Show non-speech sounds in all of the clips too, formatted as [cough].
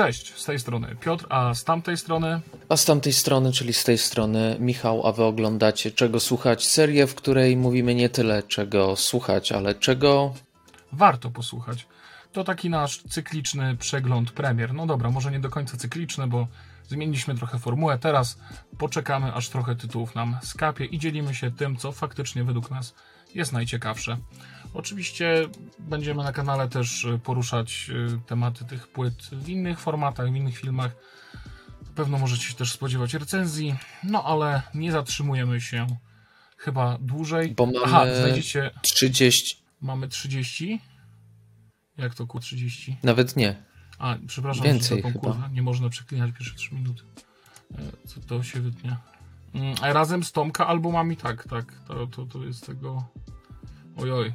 Cześć, z tej strony Piotr, a z tamtej strony. A z tamtej strony, czyli z tej strony Michał, a wy oglądacie Czego Słuchać, serię, w której mówimy nie tyle czego słuchać, ale czego. Warto posłuchać. To taki nasz cykliczny przegląd premier. No dobra, może nie do końca cykliczny, bo zmieniliśmy trochę formułę. Teraz poczekamy, aż trochę tytułów nam skapie i dzielimy się tym, co faktycznie według nas jest najciekawsze. Oczywiście będziemy na kanale też y, poruszać y, tematy tych płyt w innych formatach, w innych filmach. Pewno możecie się też spodziewać recenzji, no ale nie zatrzymujemy się chyba dłużej. Bo mamy Aha, znajdziecie. 30. Mamy 30? Jak to ku 30? Nawet nie. A, przepraszam, Więcej chyba. nie można przeklinać pierwsze 3 minuty. E, Co to się wytnie? Mm, razem z Tomka albumami, tak, tak. To, to, to jest tego. Ojoj.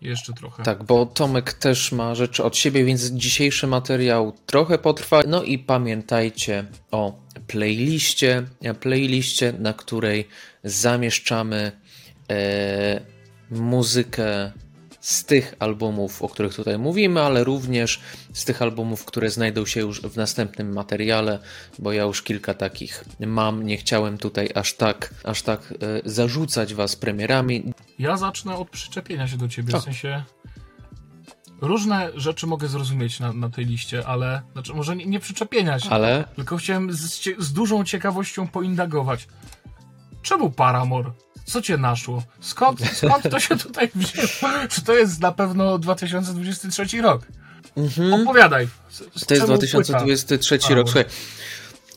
Jeszcze trochę. Tak, bo Tomek też ma rzeczy od siebie, więc dzisiejszy materiał trochę potrwa. No i pamiętajcie o playliście, playliście, na której zamieszczamy e, muzykę z tych albumów, o których tutaj mówimy, ale również z tych albumów, które znajdą się już w następnym materiale, bo ja już kilka takich mam. Nie chciałem tutaj aż tak, aż tak e, zarzucać was premierami. Ja zacznę od przyczepienia się do ciebie. O. W sensie. Różne rzeczy mogę zrozumieć na, na tej liście, ale. Znaczy, może nie, nie przyczepienia się. Ale Tylko chciałem z, z dużą ciekawością poindagować. Czemu Paramore? Co cię naszło? Skąd, skąd to się tutaj wzięło? Czy to jest na pewno 2023 rok? Opowiadaj. Z- z To jest czemu 2023 płyta? rok. Słuchaj,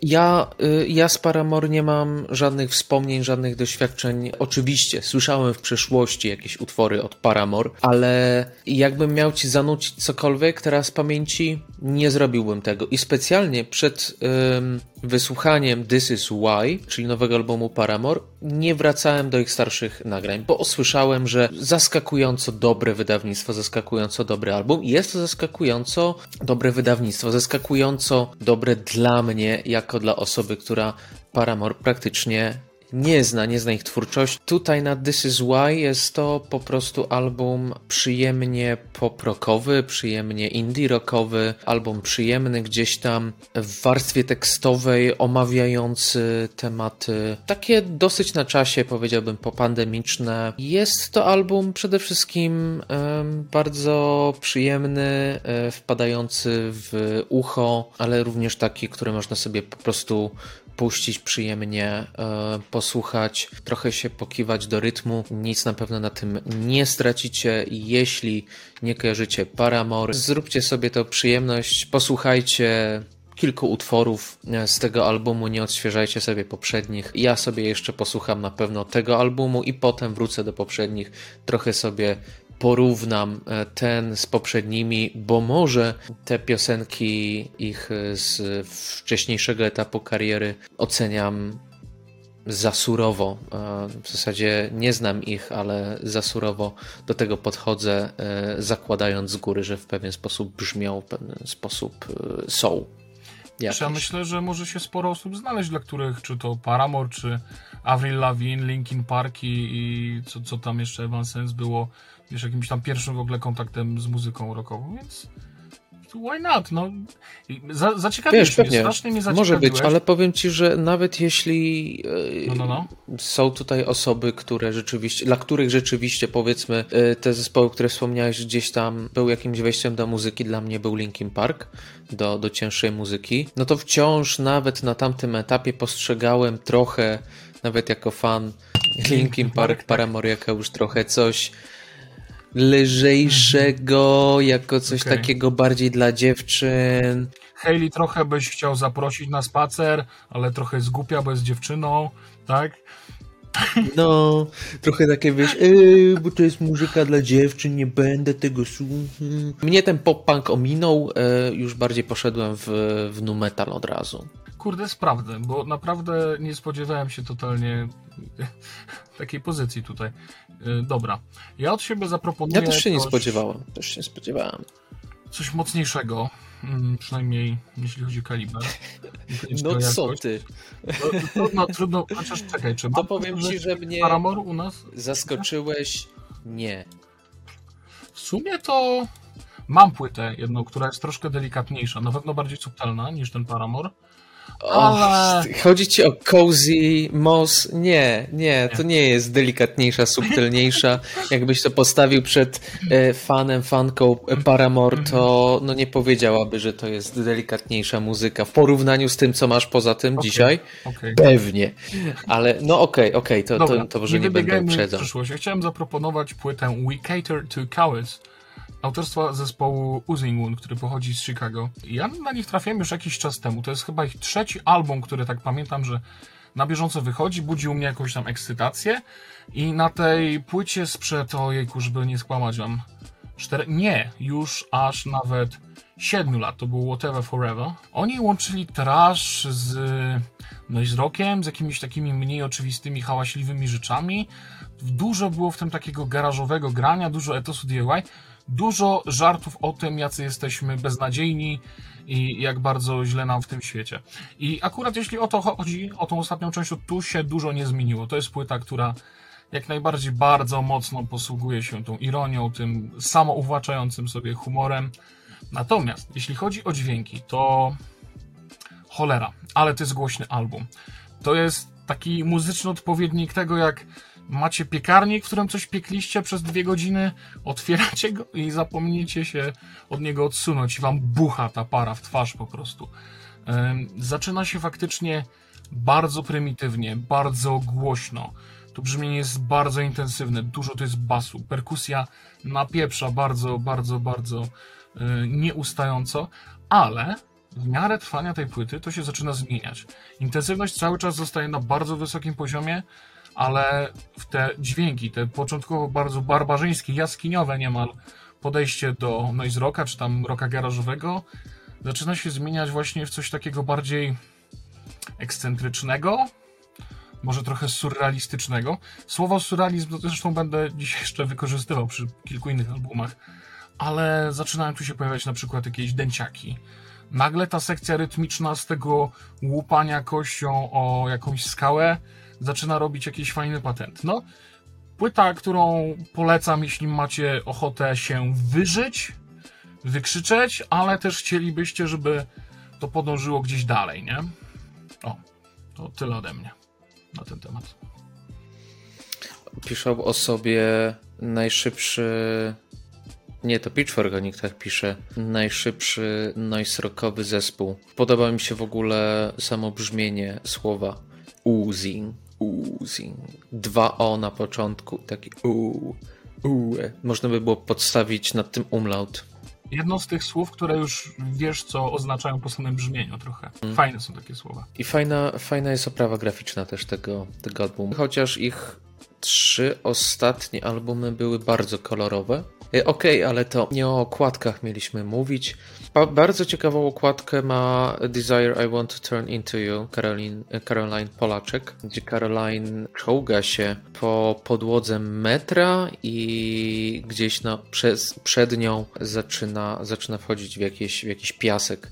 ja, y, ja z Paramore nie mam żadnych wspomnień, żadnych doświadczeń. Oczywiście słyszałem w przeszłości jakieś utwory od Paramore, ale jakbym miał ci zanucić cokolwiek teraz z pamięci, nie zrobiłbym tego. I specjalnie przed ym, wysłuchaniem This Is Why, czyli nowego albumu Paramore, nie wracałem do ich starszych nagrań, bo usłyszałem, że zaskakująco dobre wydawnictwo, zaskakująco dobry album. Jest to zaskakująco dobre wydawnictwo, zaskakująco dobre dla mnie, dla osoby, która Paramore praktycznie nie zna, nie zna ich twórczości. Tutaj na This Is Why jest to po prostu album przyjemnie pop-rockowy, przyjemnie indie-rockowy, album przyjemny gdzieś tam w warstwie tekstowej, omawiający tematy takie dosyć na czasie, powiedziałbym, popandemiczne. Jest to album przede wszystkim em, bardzo przyjemny, e, wpadający w ucho, ale również taki, który można sobie po prostu puścić przyjemnie, e, posłuchać, trochę się pokiwać do rytmu. Nic na pewno na tym nie stracicie. Jeśli nie kojarzycie Paramore, zróbcie sobie to przyjemność, posłuchajcie kilku utworów e, z tego albumu, nie odświeżajcie sobie poprzednich. Ja sobie jeszcze posłucham na pewno tego albumu i potem wrócę do poprzednich, trochę sobie porównam e, ten z poprzednimi, bo może te piosenki ich e, z wcześniejszego etapu kariery oceniam za surowo. E, W zasadzie nie znam ich, ale za surowo do tego podchodzę, zakładając z góry, że w pewien sposób brzmią, w pewien sposób są. Wiesz, Ja Jakieś. myślę, że może się sporo osób znaleźć, dla których czy to Paramore, czy Avril Lavigne, Linkin Park i, i co, co tam jeszcze Evanescence było, wiesz, jakimś tam pierwszym w ogóle kontaktem z muzyką rockową, więc why not, no. Za, zaciekawiłeś Wiesz, mnie, strasznie mnie może być, ale powiem Ci, że nawet jeśli e, No, no, no. są tutaj osoby, które rzeczywiście, dla których rzeczywiście powiedzmy e, te zespoły, które wspomniałeś gdzieś tam był jakimś wejściem do muzyki, dla mnie był Linkin Park, do, do cięższej muzyki, no to wciąż nawet na tamtym etapie postrzegałem trochę, nawet jako fan Linkin Park, Park, tak. Paramore, jako już trochę coś lżejszego, jako coś Okej. takiego bardziej dla dziewczyn. Hayley trochę byś chciał zaprosić na spacer, ale trochę zgupia, bo jest dziewczyną, tak? No, trochę takie wiesz, bo to jest muzyka dla dziewczyn, nie będę tego słuchał. Mnie ten pop-punk ominął, e, już bardziej poszedłem w, w nu metal od razu. Kurde, sprawdzę, bo naprawdę nie spodziewałem się totalnie [laughs] takiej pozycji tutaj. Y, Dobra, ja od siebie zaproponuję Ja też się nie spodziewałem, też się spodziewałem. coś mocniejszego, mm, przynajmniej jeśli chodzi o kaliber. [laughs] No o co ty? No, Trudno, trudno, chociaż czekaj, czy To powiem ci, że mnie Paramore u nas? zaskoczyłeś. Nie. W sumie to Mam płytę jedną, która jest troszkę delikatniejsza, na pewno bardziej subtelna niż ten Paramore. Ale... chodzi ci o Cozy Moss? Nie, nie, to nie jest delikatniejsza, subtelniejsza. [laughs] Jakbyś to postawił przed e, fanem, fanką Paramore, to no nie powiedziałaby, że to jest delikatniejsza muzyka. W porównaniu z tym, co masz poza tym okay, dzisiaj, okay. pewnie. Ale no okej, okay, okej, to, to, to może nie, nie będę uprzedzał. Ja chciałem zaproponować płytę We Cater to Cowards autorstwa zespołu Oozing Wound, który pochodzi z Chicago. Ja na nich trafiłem już jakiś czas temu. To jest chyba ich trzeci album, który tak pamiętam, że na bieżąco wychodzi, budzi u mnie jakąś tam ekscytację i na tej płycie sprzed, ojejku, żeby nie skłamać wam, cztery, nie, już aż nawet 7 lat, to był Whatever Forever. Oni łączyli trash z, no i z rockiem, z jakimiś takimi mniej oczywistymi, hałaśliwymi rzeczami. Dużo było w tym takiego garażowego grania, dużo etosu DIY dużo żartów o tym, jacy jesteśmy beznadziejni i jak bardzo źle nam w tym świecie. I akurat jeśli o to chodzi, o tą ostatnią część, to tu się dużo nie zmieniło. To jest płyta, która jak najbardziej bardzo mocno posługuje się tą ironią, tym samouwłaczającym sobie humorem. Natomiast jeśli chodzi o dźwięki, to cholera, ale to jest głośny album. To jest taki muzyczny odpowiednik tego, jak macie piekarnik, w którym coś piekliście przez dwie godziny, otwieracie go i zapomnicie się od niego odsunąć i wam bucha ta para w twarz po prostu. Zaczyna się faktycznie bardzo prymitywnie, bardzo głośno. To brzmienie jest bardzo intensywne, dużo to jest basu. Perkusja napieprza bardzo, bardzo, bardzo yy, nieustająco, ale w miarę trwania tej płyty to się zaczyna zmieniać. Intensywność cały czas zostaje na bardzo wysokim poziomie, ale w te dźwięki, te początkowo bardzo barbarzyńskie, jaskiniowe niemal podejście do noise rocka, czy tam rocka garażowego, zaczyna się zmieniać właśnie w coś takiego bardziej ekscentrycznego, może trochę surrealistycznego. Słowo surrealizm to zresztą będę dzisiaj jeszcze wykorzystywał przy kilku innych albumach, ale zaczynają tu się pojawiać na przykład jakieś dęciaki. Nagle ta sekcja rytmiczna z tego łupania kością o jakąś skałę zaczyna robić jakiś fajny patent. No, płyta, którą polecam, jeśli macie ochotę się wyżyć, wykrzyczeć, ale też chcielibyście, żeby to podążyło gdzieś dalej, nie? O, to tyle ode mnie na ten temat. Piszą o sobie najszybszy. Nie, to Pitchfork o tak pisze. Najszybszy noise rockowy zespół. Podoba mi się w ogóle samo brzmienie słowa oozing oozing. Dwa O na początku, taki u, u. Można by było podstawić nad tym umlaut. Jedno z tych słów, które już wiesz, co oznaczają po samym brzmieniu trochę. Hmm. Fajne są takie słowa. I fajna, fajna jest oprawa graficzna też tego, tego albumu. Chociaż ich trzy ostatnie albumy były bardzo kolorowe. E, okej, okay, ale to nie o okładkach mieliśmy mówić. Ba bardzo ciekawą okładkę ma Desire I Want to Turn Into You Caroline, Caroline Polaczek, gdzie Caroline czołga się po podłodze metra i gdzieś na, przez, przed nią zaczyna, zaczyna wchodzić w jakiś, w jakiś piasek,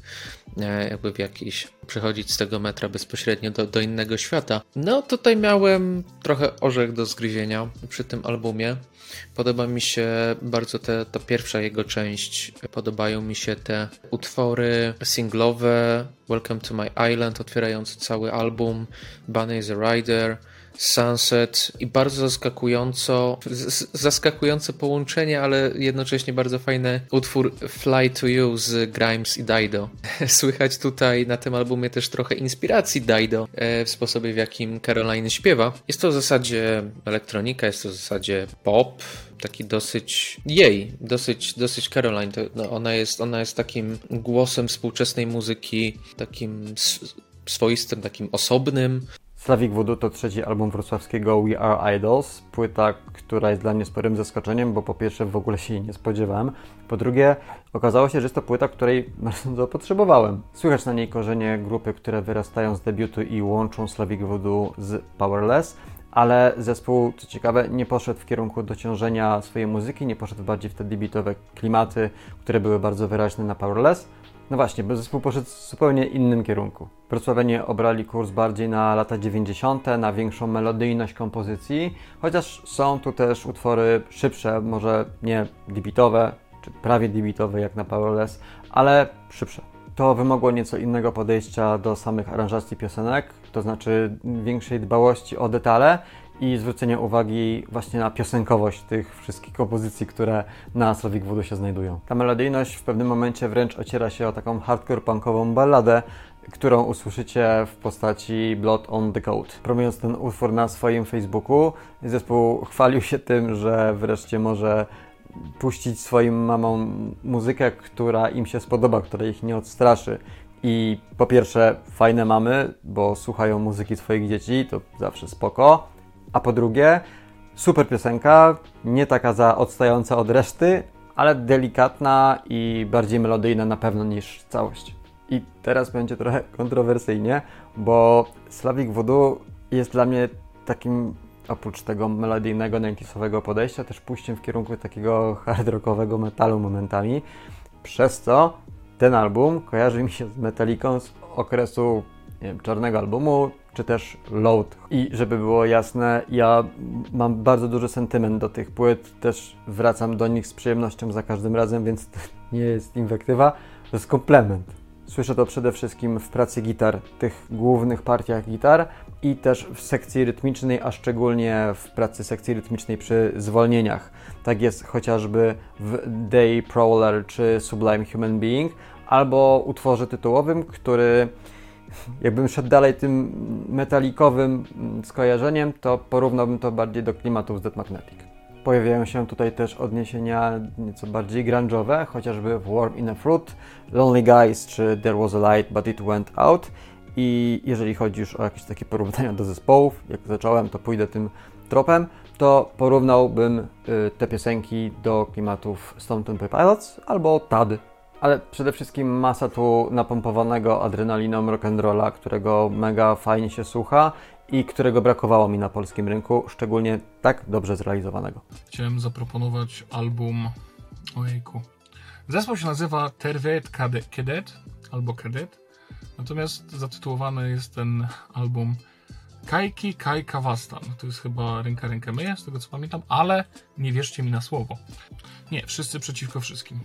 e, jakby w jakiś, przechodzić z tego metra bezpośrednio do, do innego świata. No tutaj miałem trochę orzech do zgryzienia przy tym albumie. Podoba mi się bardzo te, ta pierwsza jego część. Podobają mi się te utwory singlowe. Welcome to My Island, otwierający cały album. Bunny is a Rider. Sunset i bardzo zaskakująco, zaskakujące połączenie, ale jednocześnie bardzo fajny utwór Fly to You z Grimes i Dido. [laughs] Słychać tutaj na tym albumie też trochę inspiracji Dido e, w sposobie, w jakim Caroline śpiewa. Jest to w zasadzie elektronika, jest to w zasadzie pop, taki dosyć jej, dosyć, dosyć Caroline. To, no ona, jest, ona jest takim głosem współczesnej muzyki, takim swoistym, takim osobnym. Slavic Voodoo to trzeci album wrocławskiego We Are Idols, płyta, która jest dla mnie sporym zaskoczeniem, bo po pierwsze w ogóle się jej nie spodziewałem, po drugie okazało się, że jest to płyta, której [laughs] bardzo potrzebowałem. Słychać na niej korzenie grupy, które wyrastają z debiutu i łączą Slavic Voodoo z Powerless, ale zespół, co ciekawe, nie poszedł w kierunku dociążenia swojej muzyki, nie poszedł bardziej w te debitowe klimaty, które były bardzo wyraźne na Powerless, no właśnie, bo zespół poszedł w zupełnie innym kierunku. Wrocławianie obrali kurs bardziej na lata 90., na większą melodyjność kompozycji, chociaż są tu też utwory szybsze, może nie debitowe, czy prawie debitowe jak na Powerless, ale szybsze. To wymogło nieco innego podejścia do samych aranżacji piosenek, to znaczy większej dbałości o detale i zwrócenia uwagi właśnie na piosenkowość tych wszystkich kompozycji, które na Slavic Voodoo się znajdują. Ta melodyjność w pewnym momencie wręcz ociera się o taką hardcore punkową balladę, którą usłyszycie w postaci Blood on the Code. Promując ten utwór na swoim Facebooku, zespół chwalił się tym, że wreszcie może puścić swoim mamom muzykę, która im się spodoba, która ich nie odstraszy. I po pierwsze, fajne mamy, bo słuchają muzyki swoich dzieci, to zawsze spoko. A po drugie, super piosenka, nie taka za odstająca od reszty, ale delikatna i bardziej melodyjna na pewno niż całość. I teraz będzie trochę kontrowersyjnie, bo Slavic Voodoo jest dla mnie takim, oprócz tego melodyjnego, 90 podejścia, też pójściem w kierunku takiego hard rockowego metalu momentami, przez co ten album kojarzy mi się z Metallicą z okresu wiem, czarnego albumu, czy też Load. I żeby było jasne, ja mam bardzo duży sentyment do tych płyt, też wracam do nich z przyjemnością za każdym razem, więc to [laughs] nie jest inwektywa, to jest komplement. Słyszę to przede wszystkim w pracy gitar, tych głównych partiach gitar i też w sekcji rytmicznej, a szczególnie w pracy sekcji rytmicznej przy zwolnieniach. Tak jest chociażby w Day Prowler czy Sublime Human Being, albo utworze tytułowym, który jakbym szedł dalej tym metalikowym skojarzeniem, to porównałbym to bardziej do klimatów z Dead Magnetic. Pojawiają się tutaj też odniesienia nieco bardziej grunge'owe, chociażby w Warm in a Fruit, Lonely Guys czy There Was a Light But It Went Out. I jeżeli chodzi już o jakieś takie porównania do zespołów, jak zacząłem, to pójdę tym tropem, to porównałbym y, te piosenki do klimatów Stone Temple Pilots albo TAD. Ale przede wszystkim masa tu napompowanego adrenaliną rock'n'rolla, którego mega fajnie się słucha i którego brakowało mi na polskim rynku, szczególnie tak dobrze zrealizowanego. Chciałem zaproponować album. Ojejku. Zespół się nazywa Tervet Kedet albo Kedet, natomiast zatytułowany jest ten album Kajki Kaj Kawastan. To jest chyba ręka rękę myje, z tego co pamiętam, ale nie wierzcie mi na słowo. Nie, wszyscy przeciwko wszystkim.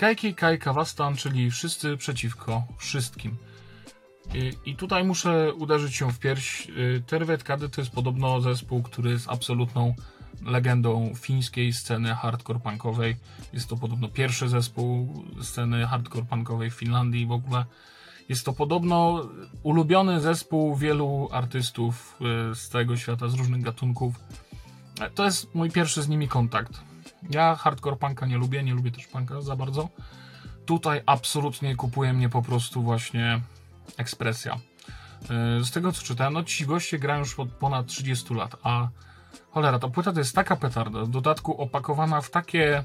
Kajki Kaj Kawastan, czyli wszyscy przeciwko wszystkim. I tutaj muszę uderzyć się w pierś. Y, Tervet Kady to jest podobno zespół, który jest absolutną legendą fińskiej sceny hardcore punkowej. Jest to podobno pierwszy zespół sceny hardcore punkowej w Finlandii w ogóle. Jest to podobno ulubiony zespół wielu artystów y, z całego świata, z różnych gatunków. To jest mój pierwszy z nimi kontakt. Ja hardcore punka nie lubię, nie lubię też punka za bardzo. Tutaj absolutnie kupuje mnie po prostu właśnie ekspresja. E, z tego co czytałem, no ci goście grają już od ponad 30 lat, a cholera, ta płyta to jest taka petarda, w dodatku opakowana w takie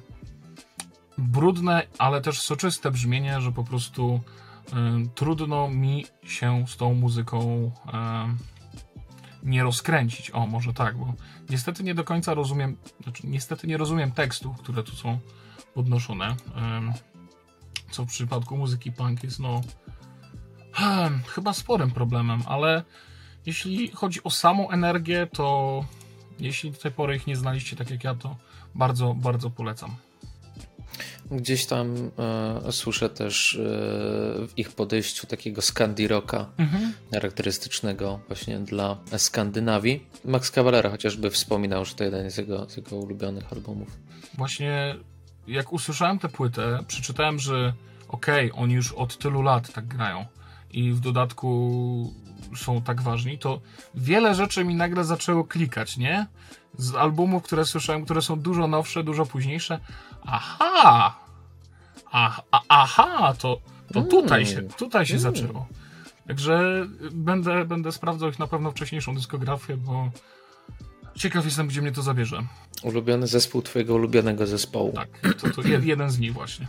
brudne, ale też soczyste brzmienie, że po prostu y, trudno mi się z tą muzyką y, nie rozkręcić. O, może tak, bo niestety nie do końca rozumiem, znaczy niestety nie rozumiem tekstów, które tu są podnoszone. Co w przypadku muzyki punk jest no chyba sporym problemem, ale jeśli chodzi o samą energię, to jeśli do tej pory ich nie znaliście tak jak ja, to bardzo, bardzo polecam. Gdzieś tam e, słyszę też e, w ich podejściu takiego Scandi Rocka mhm. charakterystycznego właśnie dla Skandynawii. Max Cavalera chociażby wspominał, że to jeden z jego, z jego ulubionych albumów. Właśnie jak usłyszałem tę płytę, przeczytałem, że okej, okay, oni już od tylu lat tak grają i w dodatku są tak ważni, to wiele rzeczy mi nagle zaczęło klikać, nie? Z albumów, które słyszałem, które są dużo nowsze, dużo późniejsze. Aha! A, a, aha, to, to tutaj się, tutaj się zaczęło. Także będę, będę sprawdzał ich na pewno wcześniejszą dyskografię, bo ciekaw jestem, gdzie mnie to zabierze. Ulubiony zespół twojego ulubionego zespołu. Tak, to, to jeden z nich właśnie.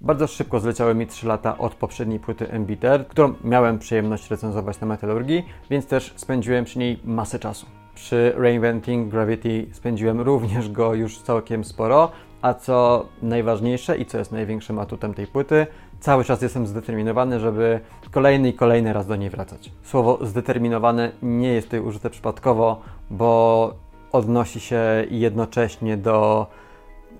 Bardzo szybko zleciały mi 3 lata od poprzedniej płyty Embiter, którą miałem przyjemność recenzować na Metalurgii, więc też spędziłem przy niej masę czasu. Przy Reinventing Gravity spędziłem również go już całkiem sporo, a co najważniejsze i co jest największym atutem tej płyty, cały czas jestem zdeterminowany, żeby kolejny i kolejny raz do niej wracać. Słowo zdeterminowany nie jest tutaj użyte przypadkowo, bo odnosi się jednocześnie do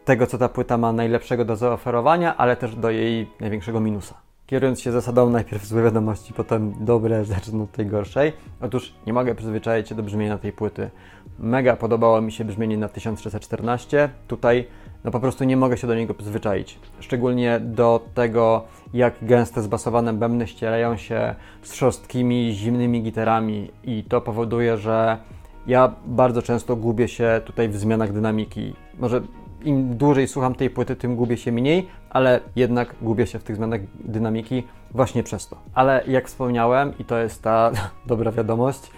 tego, co ta płyta ma najlepszego do zaoferowania, ale też do jej największego minusa. Kierując się zasadą najpierw złe wiadomości, potem dobre, [laughs] zacznę od tej gorszej. Otóż nie mogę przyzwyczaić się do brzmienia tej płyty. Mega podobało mi się brzmienie na 1314. Tutaj no po prostu nie mogę się do niego przyzwyczaić. Szczególnie do tego, jak gęste zbasowane bębny ścierają się z szorstkimi, zimnymi gitarami i to powoduje, że ja bardzo często gubię się tutaj w zmianach dynamiki. Może im dłużej słucham tej płyty, tym gubię się mniej, ale jednak gubię się w tych zmianach dynamiki właśnie przez to. Ale jak wspomniałem, i to jest ta [laughs] dobra wiadomość,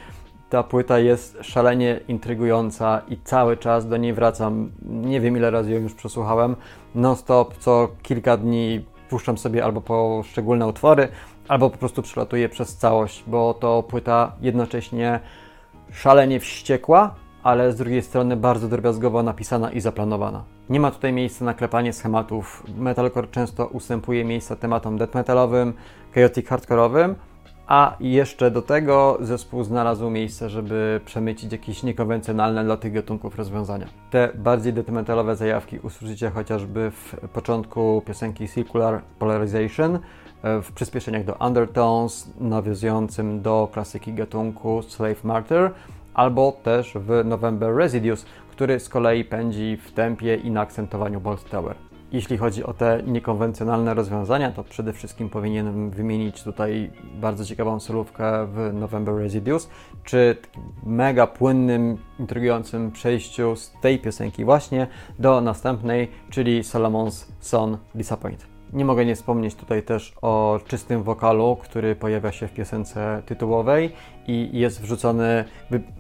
ta płyta jest szalenie intrygująca i cały czas do niej wracam. Nie wiem ile razy ją już przesłuchałem. Non-stop, co kilka dni puszczam sobie albo poszczególne utwory, albo po prostu przelatuję przez całość, bo to płyta jednocześnie szalenie wściekła, ale z drugiej strony bardzo drobiazgowo napisana i zaplanowana. Nie ma tutaj miejsca na klepanie schematów. Metalcore często ustępuje miejsca tematom death metalowym, chaotic hardcore'owym, a jeszcze do tego zespół znalazł miejsce, żeby przemycić jakieś niekonwencjonalne dla tych gatunków rozwiązania. Te bardziej death metalowe zajawki usłyszycie chociażby w początku piosenki Circular Polarization, e, w przyspieszeniach do Undertones, nawiązującym do klasyki gatunku Slave Martyr, albo też w November Residues, który z kolei pędzi w tempie i na akcentowaniu Bolt Tower. Jeśli chodzi o te niekonwencjonalne rozwiązania, to przede wszystkim powinienem wymienić tutaj bardzo ciekawą solówkę w November Residues, czy mega płynnym, intrygującym przejściu z tej piosenki właśnie do następnej, czyli Solomon's Son Disappoint. Nie mogę nie wspomnieć tutaj też o czystym wokalu, który pojawia się w piosence tytułowej i jest wrzucony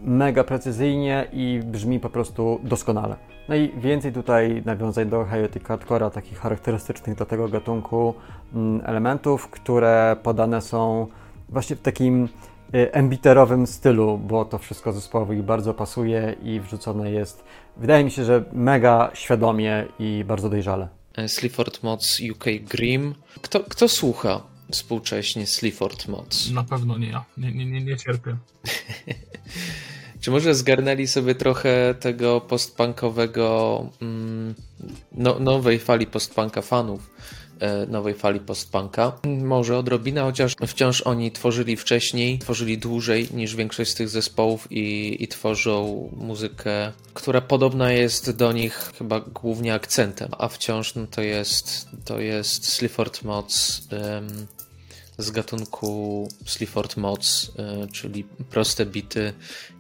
mega precyzyjnie i brzmi po prostu doskonale. No i więcej tutaj nawiązań do chaotic hardcore'a, takich charakterystycznych dla tego gatunku mm, elementów, które podane są właśnie w takim y, embiterowym stylu, bo to wszystko zespołowi bardzo pasuje i wrzucone jest, wydaje mi się, że mega świadomie i bardzo dojrzale. Sleaford Mods UK Grim. Kto, kto słucha współcześnie Sleaford Mods? Na pewno nie ja. Nie, nie, nie, nie cierpię. [laughs] Czy może zgarnęli sobie trochę tego postpunkowego, mm, no, nowej fali postpunka fanów? E, nowej fali postpunka. Może odrobinę, chociaż wciąż oni tworzyli wcześniej, tworzyli dłużej niż większość z tych zespołów i, i tworzą muzykę, która podobna jest do nich chyba głównie akcentem, a wciąż no, to jest to jest Sleaford Mods z gatunku Sleaford Mods, um, czyli proste bity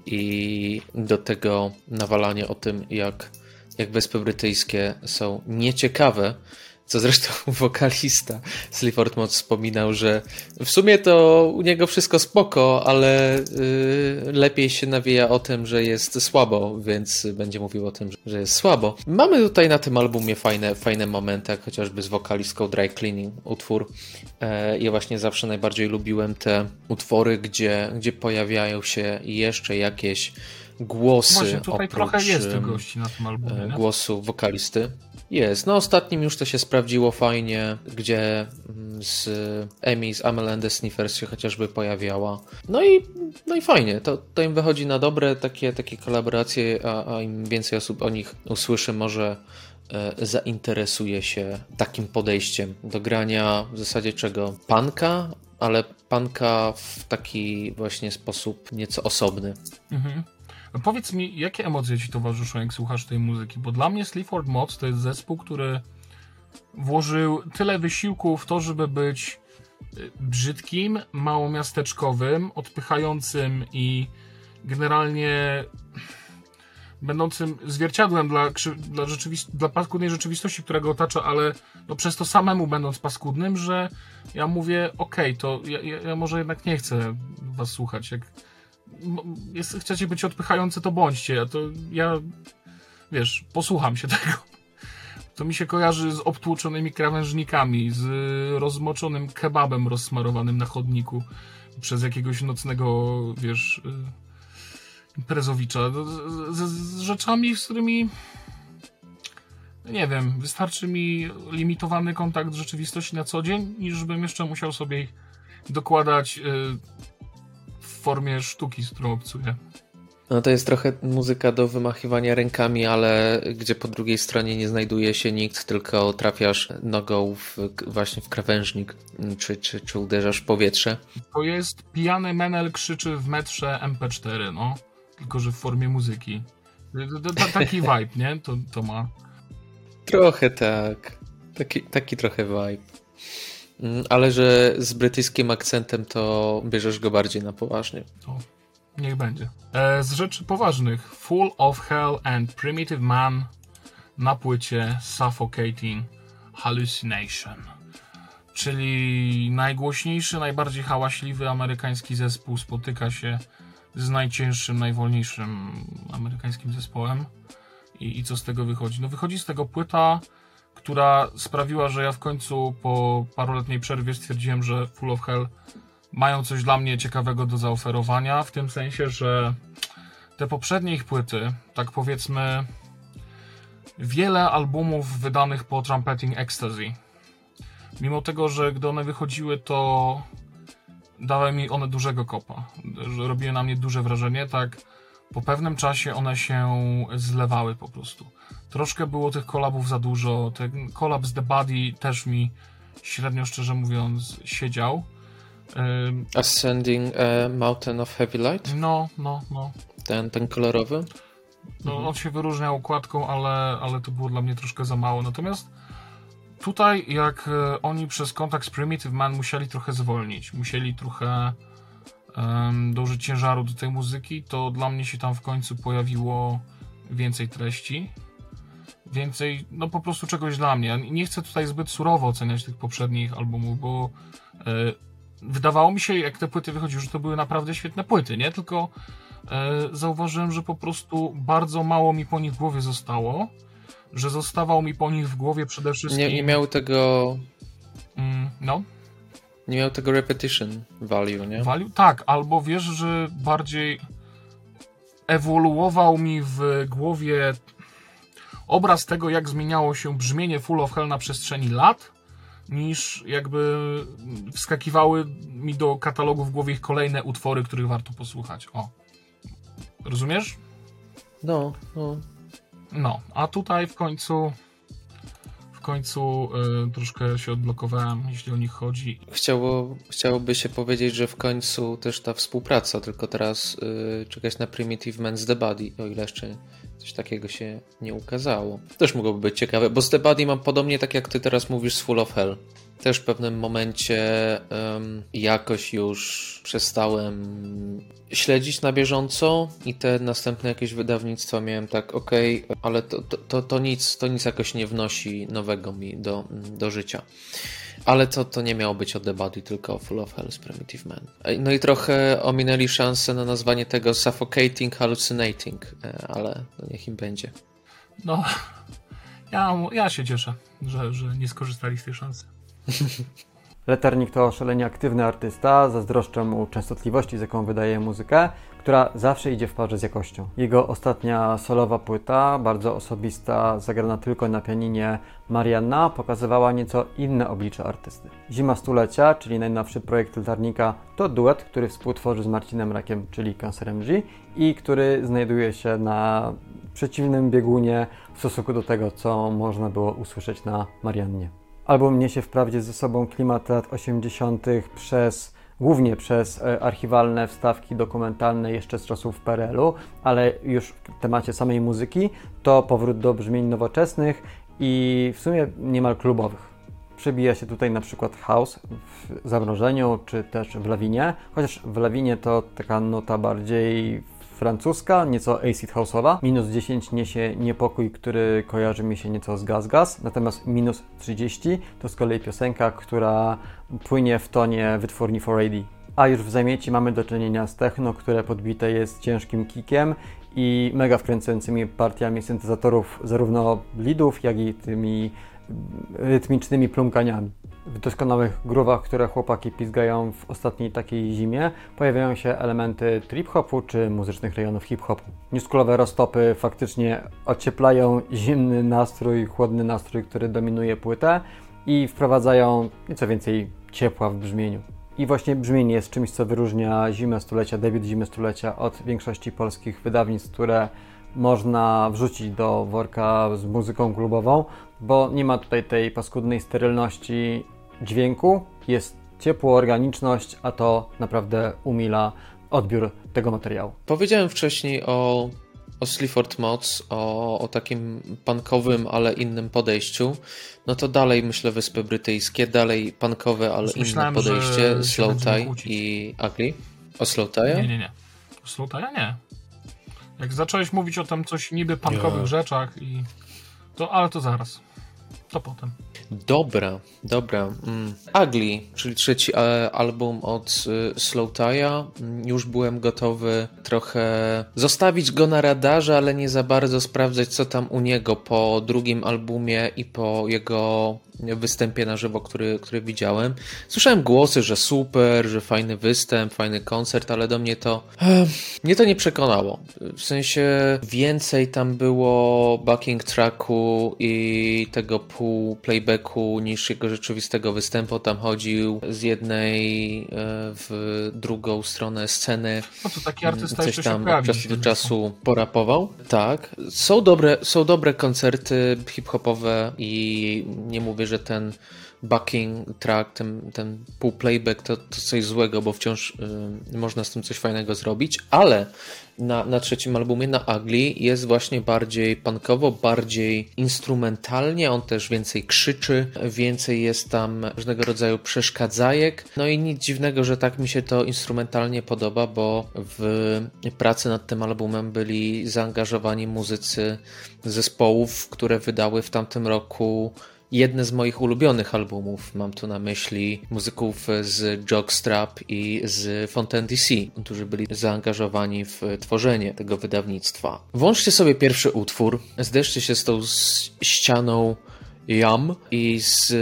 i do tego nawalanie o tym, jak, jak wyspy brytyjskie są nieciekawe, co zresztą [laughs] wokalista Sleaford Mod wspominał, że w sumie to u niego wszystko spoko, ale yy, lepiej się nawija o tym, że jest słabo, więc będzie mówił o tym, że jest słabo. Mamy tutaj na tym albumie fajne, fajne momenty, jak chociażby z wokalistką Dry Cleaning utwór. E, ja właśnie zawsze najbardziej lubiłem te utwory, gdzie, gdzie pojawiają się jeszcze jakieś głosy. Właśnie, tutaj oprócz, trochę jest gości na tym albumie. Nie? Głosu wokalisty. Jest. No ostatnim już to się sprawdziło fajnie, gdzie mm, z Emi, z Amel Sniffers się chociażby pojawiała. No i, no i fajnie. To, to im wychodzi na dobre takie, takie kolaboracje, a, a im więcej osób o nich usłyszy, może e, zainteresuje się takim podejściem do grania w zasadzie czego? Panka, ale panka w taki właśnie sposób nieco osobny. Mhm. Powiedz mi, jakie emocje ci towarzyszą, jak słuchasz tej muzyki? Bo dla mnie Sleaford Mods to jest zespół, który włożył tyle wysiłku w to, żeby być y, brzydkim, małomiasteczkowym, odpychającym i generalnie będącym zwierciadłem dla, dla, rzeczywist- dla paskudnej rzeczywistości, która go otacza, ale no przez to samemu będąc paskudnym, że ja mówię, okej, okay, to ja, ja, ja, może jednak nie chcę was słuchać. Jak jest, chcecie być odpychający, to bądźcie. To ja, wiesz, posłucham się [laughs] tego. To mi się kojarzy z obtłuczonymi krawężnikami, z rozmoczonym kebabem rozsmarowanym na chodniku przez jakiegoś nocnego, wiesz, y, imprezowicza. Z, z, rzeczami, z którymi nie wiem, wystarczy mi limitowany kontakt z rzeczywistości na co dzień, niż bym jeszcze musiał sobie dokładać y, formie sztuki, z którą obcuję. No to jest trochę muzyka do wymachiwania rękami, ale gdzie po drugiej stronie nie znajduje się nikt, tylko trafiasz nogą w, właśnie w krawężnik, czy, czy, czy uderzasz w powietrze. To jest pijany menel krzyczy w metrze MP4, no. Tylko, że w formie muzyki. Taki [laughs] vibe, nie? To, to ma. Trochę tak. Taki, taki trochę vibe. Mm, ale że z brytyjskim akcentem to bierzesz go bardziej na poważnie. O, niech będzie. E, z rzeczy poważnych. Full of Hell and Primitive Man na płycie Suffocating Hallucination. Czyli najgłośniejszy, najbardziej hałaśliwy amerykański zespół spotyka się z najcięższym, najwolniejszym amerykańskim zespołem. I, I co z tego wychodzi? No wychodzi z tego płyta, która sprawiła, że ja w końcu po paroletniej przerwie stwierdziłem, że Full of Hell mają coś dla mnie ciekawego do zaoferowania, w tym sensie, że te poprzednie ich płyty, tak powiedzmy, wiele albumów wydanych po Trumpeting Ecstasy. Mimo tego, że gdy one wychodziły, to dały mi one dużego kopa, robiły na mnie duże wrażenie, tak po pewnym czasie one się zlewały po prostu. Troszkę było tych kolabów za dużo, ten kolab z The Body też mi średnio, szczerze mówiąc, siedział. Ascending a Mountain of Heavy Light? No, no, no. Ten, ten kolorowy? No, mhm. on się wyróżniał układką, ale, ale to było dla mnie troszkę za mało. Natomiast tutaj, jak e, oni przez kontakt z Primitive Man musieli trochę zwolnić, musieli trochę um, dołożyć ciężaru do tej muzyki, to dla mnie się tam w końcu pojawiło więcej treści. Więcej, no po prostu czegoś dla mnie. Nie chcę tutaj zbyt surowo oceniać tych poprzednich albumów, bo e, wydawało mi się, jak te płyty wychodziły, że to były naprawdę świetne płyty, nie? Tylko e, zauważyłem, że po prostu bardzo mało mi po nich w głowie zostało, że zostawał mi po nich w głowie przede wszystkim... Nie, nie miał tego... Mm, no? Nie miał tego repetition value, nie? Value? Tak, albo wiesz, że bardziej ewoluował mi w głowie obraz tego, jak zmieniało się brzmienie Full of Hell na przestrzeni lat, niż jakby wskakiwały mi do katalogu w głowie ich kolejne utwory, których warto posłuchać. O. Rozumiesz? No, no. No, a tutaj w końcu w końcu y, troszkę się odblokowałem, jeśli o nich chodzi. Chciało, chciałoby się powiedzieć, że w końcu też ta współpraca, tylko teraz y, czekać na Primitive Man's The Body, o ile jeszcze Coś takiego się nie ukazało. Też mogłoby być ciekawe, bo z The Body mam podobnie tak jak ty teraz mówisz z Full of Hell. Też w pewnym momencie um, jakoś już przestałem śledzić na bieżąco i te następne jakieś wydawnictwa miałem tak, ok, ale to, to, to, to, nic, to nic jakoś nie wnosi nowego mi do, do życia. Ale to, to nie miało być o The Body, tylko o Full of Hell's Primitive Man. No i trochę ominęli szansę na nazwanie tego Suffocating Hallucinating, e, ale no niech im będzie. No, ja, ja się cieszę, że, że nie skorzystali z tej szansy. [laughs] Leternik to szalenie aktywny artysta, zazdroszczę mu częstotliwości, z jaką wydaje muzykę, która zawsze idzie w parze z jakością. Jego ostatnia solowa płyta, bardzo osobista, zagrana tylko na pianinie Marianna, pokazywała nieco inne oblicze artysty. Zima Stulecia, czyli najnowszy projekt Letarnika, to duet, który współtworzy z Marcinem Rakiem, czyli Cancerem G i który znajduje się na przeciwnym biegunie w stosunku do tego, co można było usłyszeć na Mariannie. Album niesie wprawdzie ze sobą klimat lat 80. przez głównie przez e, archiwalne wstawki dokumentalne jeszcze z czasów PRL-u, ale już w temacie samej muzyki to powrót do brzmień nowoczesnych i w sumie niemal klubowych. Przebija się tutaj na przykład house w zamrożeniu, czy też w lawinie, chociaż w lawinie to taka nota bardziej francuska, nieco acid house'owa. Minus 10 niesie niepokój, który kojarzy mi się nieco z Gaz Gaz, natomiast minus 30 to z kolei piosenka, która płynie w tonie wytwórni 4AD. A już w zamieci mamy do czynienia z techno, które podbite jest ciężkim kickiem i mega wkręcającymi partiami syntezatorów zarówno leadów, jak i tymi rytmicznymi plumkaniami w doskonałych grówach, które chłopaki pizgają w ostatniej takiej zimie, pojawiają się elementy trip-hopu czy muzycznych rejonów hip-hopu. Newschoolowe roztopy faktycznie ocieplają zimny nastrój, chłodny nastrój, który dominuje płytę i wprowadzają nieco więcej ciepła w brzmieniu. I właśnie brzmienie jest czymś, co wyróżnia Zimę Stulecia, debiut Zimy Stulecia od większości polskich wydawnictw, które można wrzucić do worka z muzyką klubową, bo nie ma tutaj tej paskudnej sterylności dźwięku, jest ciepło, organiczność, a to naprawdę umila odbiór tego materiału. Powiedziałem wcześniej o, o Sleaford Mods, o, o takim punkowym, ale innym podejściu. No to dalej myślę Wyspy Brytyjskie, dalej punkowe, ale Myślałem, inne podejście, Slow Tie i Ugly. O Slow Tie? Nie, nie, nie. Slow Tie nie. Jak zacząłeś mówić o tam coś niby punkowych rzeczach i... To, ale to zaraz. To potem. Dobra, dobra. Mm. Ugly, czyli trzeci e, album od y, Slow Tie'a. Mm, już byłem gotowy trochę zostawić go na radarze, ale nie za bardzo sprawdzać, co tam u niego po drugim albumie i po jego występie na żywo, który, który widziałem. Słyszałem głosy, że super, że fajny występ, fajny koncert, ale do mnie to mnie to nie przekonało. W sensie więcej tam było backing tracku i tego pół playbacku niż jego rzeczywistego występu. Tam chodził z jednej e, w drugą stronę sceny. No to taki artysta Coś tam od czasu do czasu porapował. Tak. Są dobre, są dobre koncerty hip-hopowe i nie mówię, że ten backing track, ten, ten pół playback to, to coś złego, bo wciąż y, można z tym coś fajnego zrobić, ale na, na trzecim albumie, na Ugly, jest właśnie bardziej punkowo, bardziej instrumentalnie, on też więcej krzyczy, więcej jest tam różnego rodzaju przeszkadzajek. No i nic dziwnego, że tak mi się to instrumentalnie podoba, bo w pracy nad tym albumem byli zaangażowani muzycy zespołów, które wydały w tamtym roku jedne z moich ulubionych albumów. Mam tu na myśli muzyków z Jockstrap i z Fontaine DC, którzy byli zaangażowani w tworzenie tego wydawnictwa. Włączcie sobie pierwszy utwór, zderzcie się z tą ścianą jam i z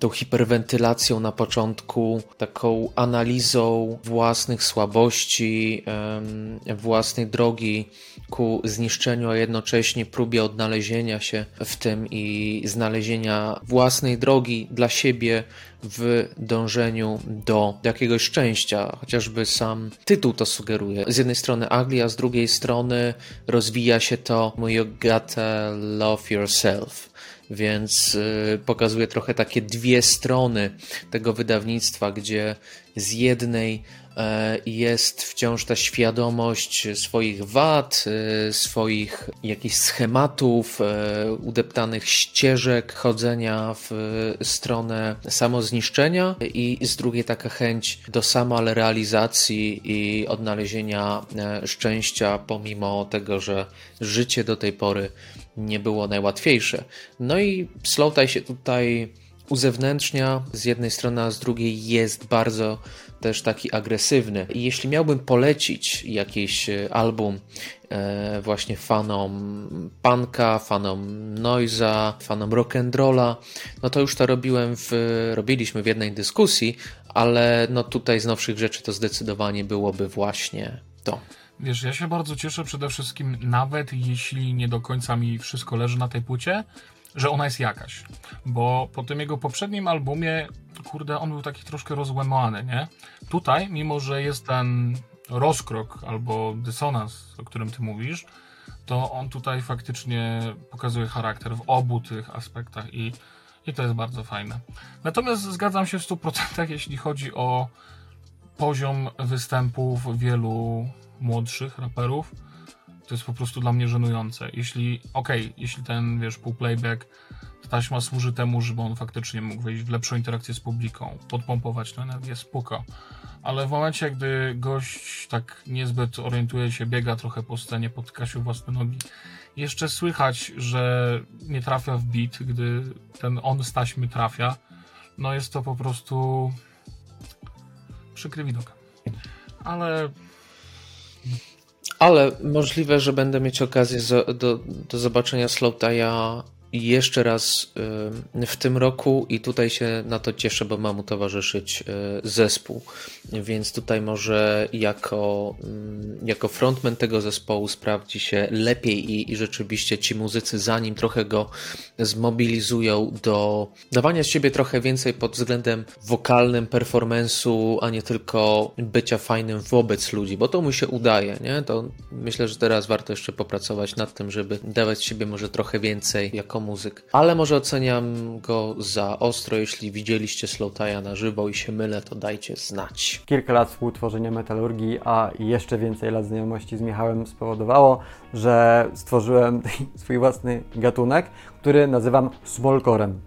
tą hiperwentylacją na początku, taką analizą własnych słabości, własnej drogi ku zniszczeniu, a jednocześnie próbie odnalezienia się w tym i znalezienia własnej drogi dla siebie w dążeniu do jakiegoś szczęścia. Chociażby sam tytuł to sugeruje. Z jednej strony ugly, a z drugiej strony rozwija się to You gotta love yourself więc y, pokazuje trochę takie dwie strony tego wydawnictwa, gdzie z jednej e, jest wciąż ta świadomość swoich wad, e, swoich jakichś schematów, e, udeptanych ścieżek chodzenia w stronę samozniszczenia i z drugiej taka chęć do samorealizacji i odnalezienia szczęścia pomimo tego, że życie do tej pory nie było najłatwiejsze. No i Slowtie się tutaj uzewnętrznia z jednej strony, a z drugiej jest bardzo też taki agresywny. I jeśli miałbym polecić jakiś e, album e, właśnie fanom punka, fanom noiza, fanom rock'n'rolla, no to już to robiłem w, robiliśmy w jednej dyskusji, ale no tutaj z nowszych rzeczy to zdecydowanie byłoby właśnie to. Wiesz, ja się bardzo cieszę przede wszystkim, nawet jeśli nie do końca mi wszystko leży na tej płycie, że ona jest jakaś. Bo po tym jego poprzednim albumie, kurde, on był taki troszkę rozłamany, nie? Tutaj, mimo że jest ten rozkrok albo dysonans, o którym ty mówisz, to on tutaj faktycznie pokazuje charakter w obu tych aspektach i, i to jest bardzo fajne. Natomiast zgadzam się w 100% jeśli chodzi o poziom występów wielu młodszych raperów, to jest po prostu dla mnie żenujące. Jeśli, okej, okay, jeśli ten, wiesz, pół playback, taśma służy temu, żeby on faktycznie mógł wejść w lepszą interakcję z publiką, podpompować tę energię, spoko. Ale w momencie, gdy gość tak niezbyt orientuje się, biega trochę po scenie, podkasił własne nogi, jeszcze słychać, że nie trafia w beat, gdy ten on z taśmy trafia, no jest to po prostu przykry widok. Ale ale możliwe, że będę mieć okazję do, do zobaczenia Slowtaya jeszcze raz w tym roku i tutaj się na to cieszę, bo mam mu towarzyszyć zespół. Więc tutaj może jako, jako frontman tego zespołu sprawdzi się lepiej i, i rzeczywiście ci muzycy zanim trochę go zmobilizują do dawania z siebie trochę więcej pod względem wokalnym, performance'u, a nie tylko bycia fajnym wobec ludzi, bo to mu się udaje, nie? To myślę, że teraz warto jeszcze popracować nad tym, żeby dawać siebie może trochę więcej jako muzyk. Ale może oceniam go za ostro, jeśli widzieliście Slowtaja na żywo i się mylę, to dajcie znać. Kilka lat współtworzenia metalurgii, a jeszcze więcej lat znajomości z Michałem spowodowało, że stworzyłem [laughs] swój własny gatunek, który nazywam smallcorem.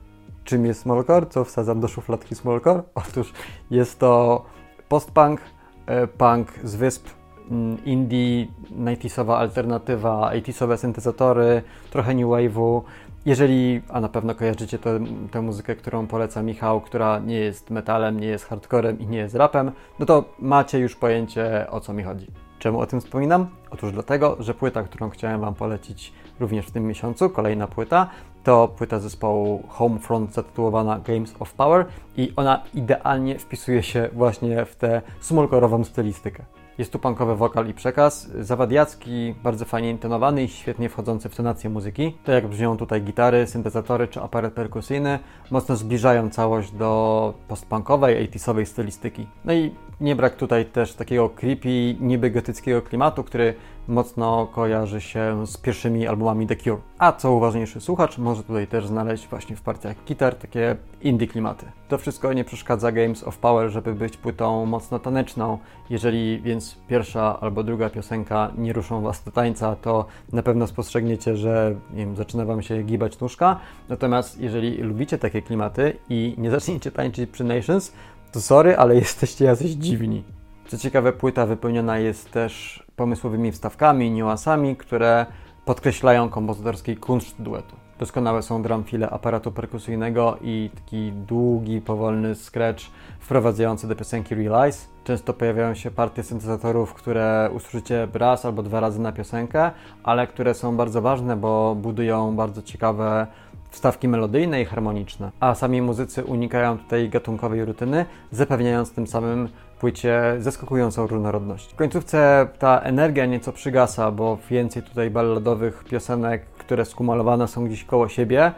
Czym jest smallcore? Co wsadzam do szufladki smallcore? [laughs] Otóż jest to postpunk, e, punk z wysp, mm, indie, 90sowa alternatywa, 80sowe syntezatory, trochę new wave'u. Jeżeli, a na pewno kojarzycie tę, tę muzykę, którą poleca Michał, która nie jest metalem, nie jest hardcorem i nie jest rapem, no to macie już pojęcie o co mi chodzi. Czemu o tym wspominam? Otóż dlatego, że płyta, którą chciałem Wam polecić również w tym miesiącu, kolejna płyta, to płyta zespołu Homefront zatytułowana Games of Power i ona idealnie wpisuje się właśnie w tę smolkorową stylistykę. Jest tu punkowy wokal i przekaz, zawadiacki, bardzo fajnie intonowany i świetnie wchodzący w tonację muzyki. To jak brzmią tutaj gitary, syntezatory czy aparat perkusyjny, mocno zbliżają całość do postpunkowej, 80sowej stylistyki. No i nie brak tutaj też takiego creepy, niby gotyckiego klimatu, który mocno kojarzy się z pierwszymi albumami The Cure. A co uważniejszy słuchacz może tutaj też znaleźć właśnie w partiach gitar takie indie klimaty. To wszystko nie przeszkadza Games of Power, żeby być płytą mocno taneczną. Jeżeli więc pierwsza albo druga piosenka nie ruszą Was do tańca, to na pewno spostrzegniecie, że wiem, zaczyna Wam się gibać nóżka. Natomiast jeżeli lubicie takie klimaty i nie zaczniecie tańczyć przy Nations, to sorry, ale [laughs] jesteście jacyś dziwni. Co ciekawe, płyta wypełniona jest też pomysłowymi wstawkami, niuansami, które podkreślają kompozytorski kunszt duetu. Doskonałe są drumfile aparatu perkusyjnego i taki długi, powolny scratch wprowadzający do piosenki Realize. Często pojawiają się partie syntezatorów, które usłyszycie raz albo dwa razy na piosenkę, ale które są bardzo ważne, bo budują bardzo ciekawe wstawki melodyjne i harmoniczne. A sami muzycy unikają tutaj gatunkowej rutyny, zapewniając tym samym płycie zaskakującą różnorodność. W końcówce ta energia nieco przygasa, bo więcej tutaj balladowych piosenek, które skumulowane są gdzieś koło siebie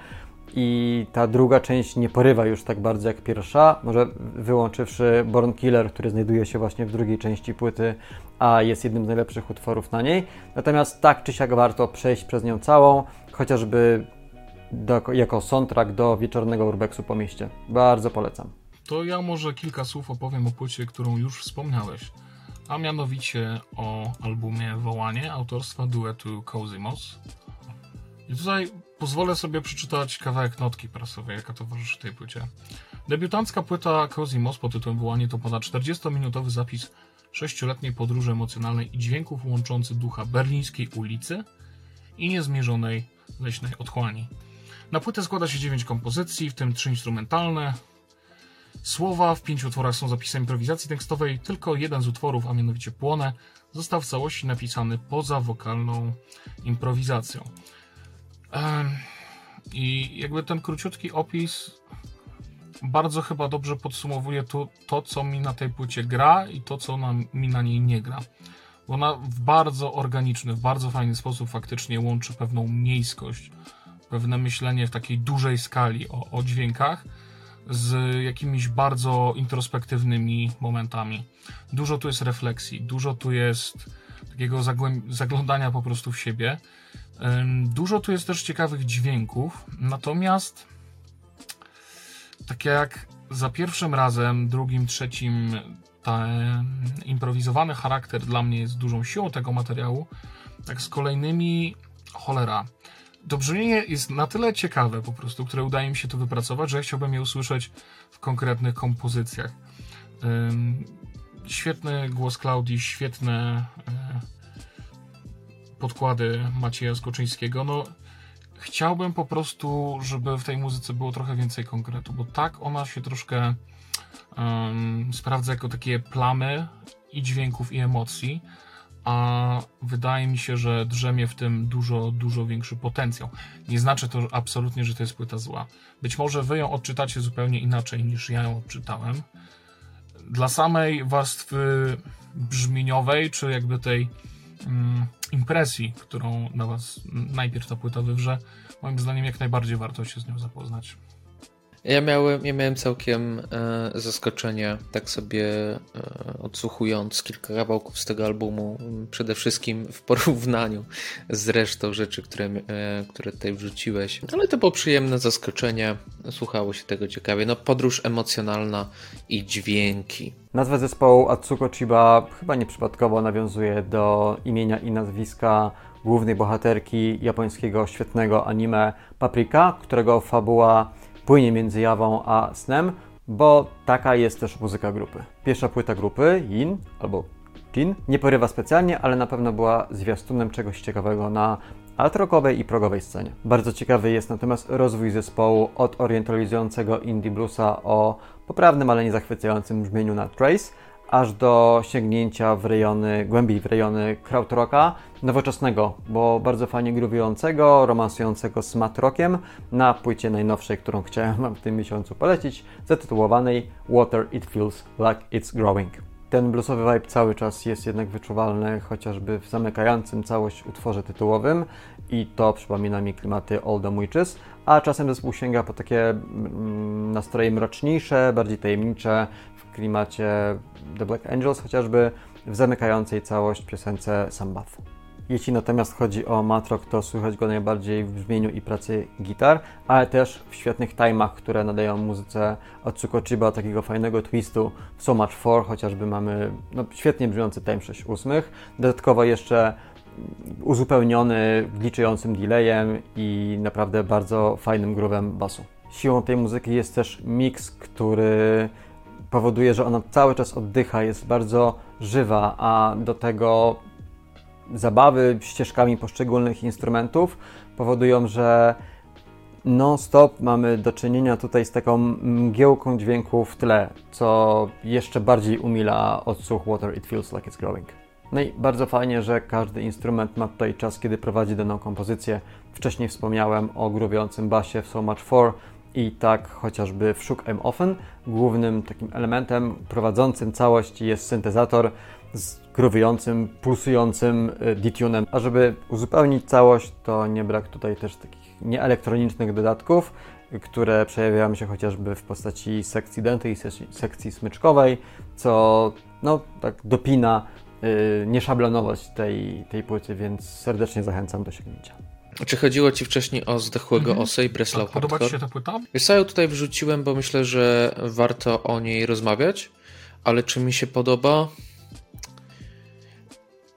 i ta druga część nie porywa już tak bardzo jak pierwsza, może wyłączywszy Born Killer, który znajduje się właśnie w drugiej części płyty, a jest jednym z najlepszych utworów na niej. Natomiast tak czy siak warto przejść przez nią całą, chociażby do, jako soundtrack do wieczornego urbexu po mieście. Bardzo polecam. To ja może kilka słów opowiem o płycie, którą już wspomniałeś, a mianowicie o albumie Wołanie autorstwa duetu Cosymos. I tutaj pozwolę sobie przeczytać kawałek notki prasowej, jaka towarzyszy tej płycie. Debiutancka płyta Cosymos pod tytułem Wołanie to ponad 40-minutowy zapis sześcioletniej podróży emocjonalnej i dźwięków łączący ducha berlińskiej ulicy i niezmierzonej leśnej otchłani. Na płytę składa się 9 kompozycji, w tym 3 instrumentalne. Słowa w pięciu utworach są zapisem improwizacji tekstowej. Tylko jeden z utworów, a mianowicie Płonę, został w całości napisany poza wokalną improwizacją. I jakby ten króciutki opis bardzo chyba dobrze podsumowuje to, to, co mi na tej płycie gra i to, co na, mi na niej nie gra. Bo ona w bardzo organiczny, w bardzo fajny sposób faktycznie łączy pewną miejskość pewne myślenie w takiej dużej skali o, o dźwiękach z jakimiś bardzo introspektywnymi momentami. Dużo tu jest refleksji, dużo tu jest takiego zaglądania po prostu w siebie. Dużo tu jest też ciekawych dźwięków, natomiast tak jak za pierwszym razem, drugim, trzecim, ten improwizowany charakter dla mnie jest dużą siłą tego materiału, tak z kolejnymi cholera to brzmienie jest na tyle ciekawe po prostu, które udaje mi się to wypracować, że ja chciałbym je usłyszeć w konkretnych kompozycjach. Świetny głos Klaudii, świetne e, podkłady Macieja Skoczyńskiego. No, chciałbym po prostu, żeby w tej muzyce było trochę więcej konkretu, bo tak ona się troszkę sprawdza jako takie plamy i dźwięków, i emocji, a wydaje mi się, że drzemie w tym dużo, dużo większy potencjał. Nie znaczy to absolutnie, że to jest płyta zła. Być może wy ją odczytacie zupełnie inaczej niż ja ją odczytałem. Dla samej warstwy brzmieniowej, czy jakby tej mm, impresji, którą na was najpierw ta płyta wywrze, moim zdaniem jak najbardziej warto się z nią zapoznać. Ja miałem, ja miałem całkiem e, zaskoczenie, tak sobie e, odsłuchując kilka kawałków z tego albumu, przede wszystkim w porównaniu z resztą rzeczy, które, e, które tutaj wrzuciłeś. Ale to było przyjemne zaskoczenie, słuchało się tego ciekawie. No, podróż emocjonalna i dźwięki. Nazwa zespołu Atsuko Chiba chyba nieprzypadkowo nawiązuje do imienia i nazwiska głównej bohaterki japońskiego świetnego anime Paprika, którego fabuła płynie między jawą a snem, bo taka jest też muzyka grupy. Pierwsza płyta grupy, Yin albo Jin, nie porywa specjalnie, ale na pewno była zwiastunem czegoś ciekawego na alt-rockowej i progowej scenie. Bardzo ciekawy jest natomiast rozwój zespołu od orientalizującego indie bluesa o poprawnym, ale nie zachwycającym brzmieniu na Trace, aż do sięgnięcia w rejony, głębiej w rejony krautrocka, nowoczesnego, bo bardzo fajnie gruwującego, romansującego z matrockiem na płycie najnowszej, którą chciałem Wam w tym miesiącu polecić, zatytułowanej Water It Feels Like It's Growing. Ten bluesowy vibe cały czas jest jednak wyczuwalny, chociażby w zamykającym całość utworze tytułowym i to przypomina mi klimaty Old Witches, a czasem zespół sięga po takie mm, nastroje mroczniejsze, bardziej tajemnicze, klimacie The Black Angels, chociażby w zamykającej całość piosence Sambath. Jeśli natomiast chodzi o matrok, to słychać go najbardziej w brzmieniu i pracy gitar, ale też w świetnych timach, które nadają muzyce od Chiba takiego fajnego twistu w So Much For, chociażby mamy no, świetnie brzmiący time 6 ósmych, dodatkowo jeszcze uzupełniony gliczającym delayem i naprawdę bardzo fajnym groovem basu. Siłą tej muzyki jest też miks, który powoduje, że ona cały czas oddycha, jest bardzo żywa, a do tego zabawy ścieżkami poszczególnych instrumentów powodują, że non-stop mamy do czynienia tutaj z taką mgiełką dźwięku w tle, co jeszcze bardziej umila odsłuch Water It Feels Like It's Growing. No i bardzo fajnie, że każdy instrument ma tutaj czas, kiedy prowadzi daną kompozycję. Wcześniej wspomniałem o grubiącym basie w So Much For, i tak chociażby w Shook I'm Often głównym takim elementem prowadzącym całość jest syntezator z gruwującym, pulsującym y, detunem. A żeby uzupełnić całość, to nie brak tutaj też takich nieelektronicznych dodatków, które przejawiają się chociażby w postaci sekcji denty i sekcji smyczkowej, co no, tak dopina nieszablonowość tej, tej płyty, więc serdecznie zachęcam do sięgnięcia. Czy chodziło Ci wcześniej o zdechłego mhm. Osę i Breslau tak, Podoba Ci się ta płyta? Wiesz, ja ją tutaj wrzuciłem, bo myślę, że warto o niej rozmawiać, ale czy mi się podoba?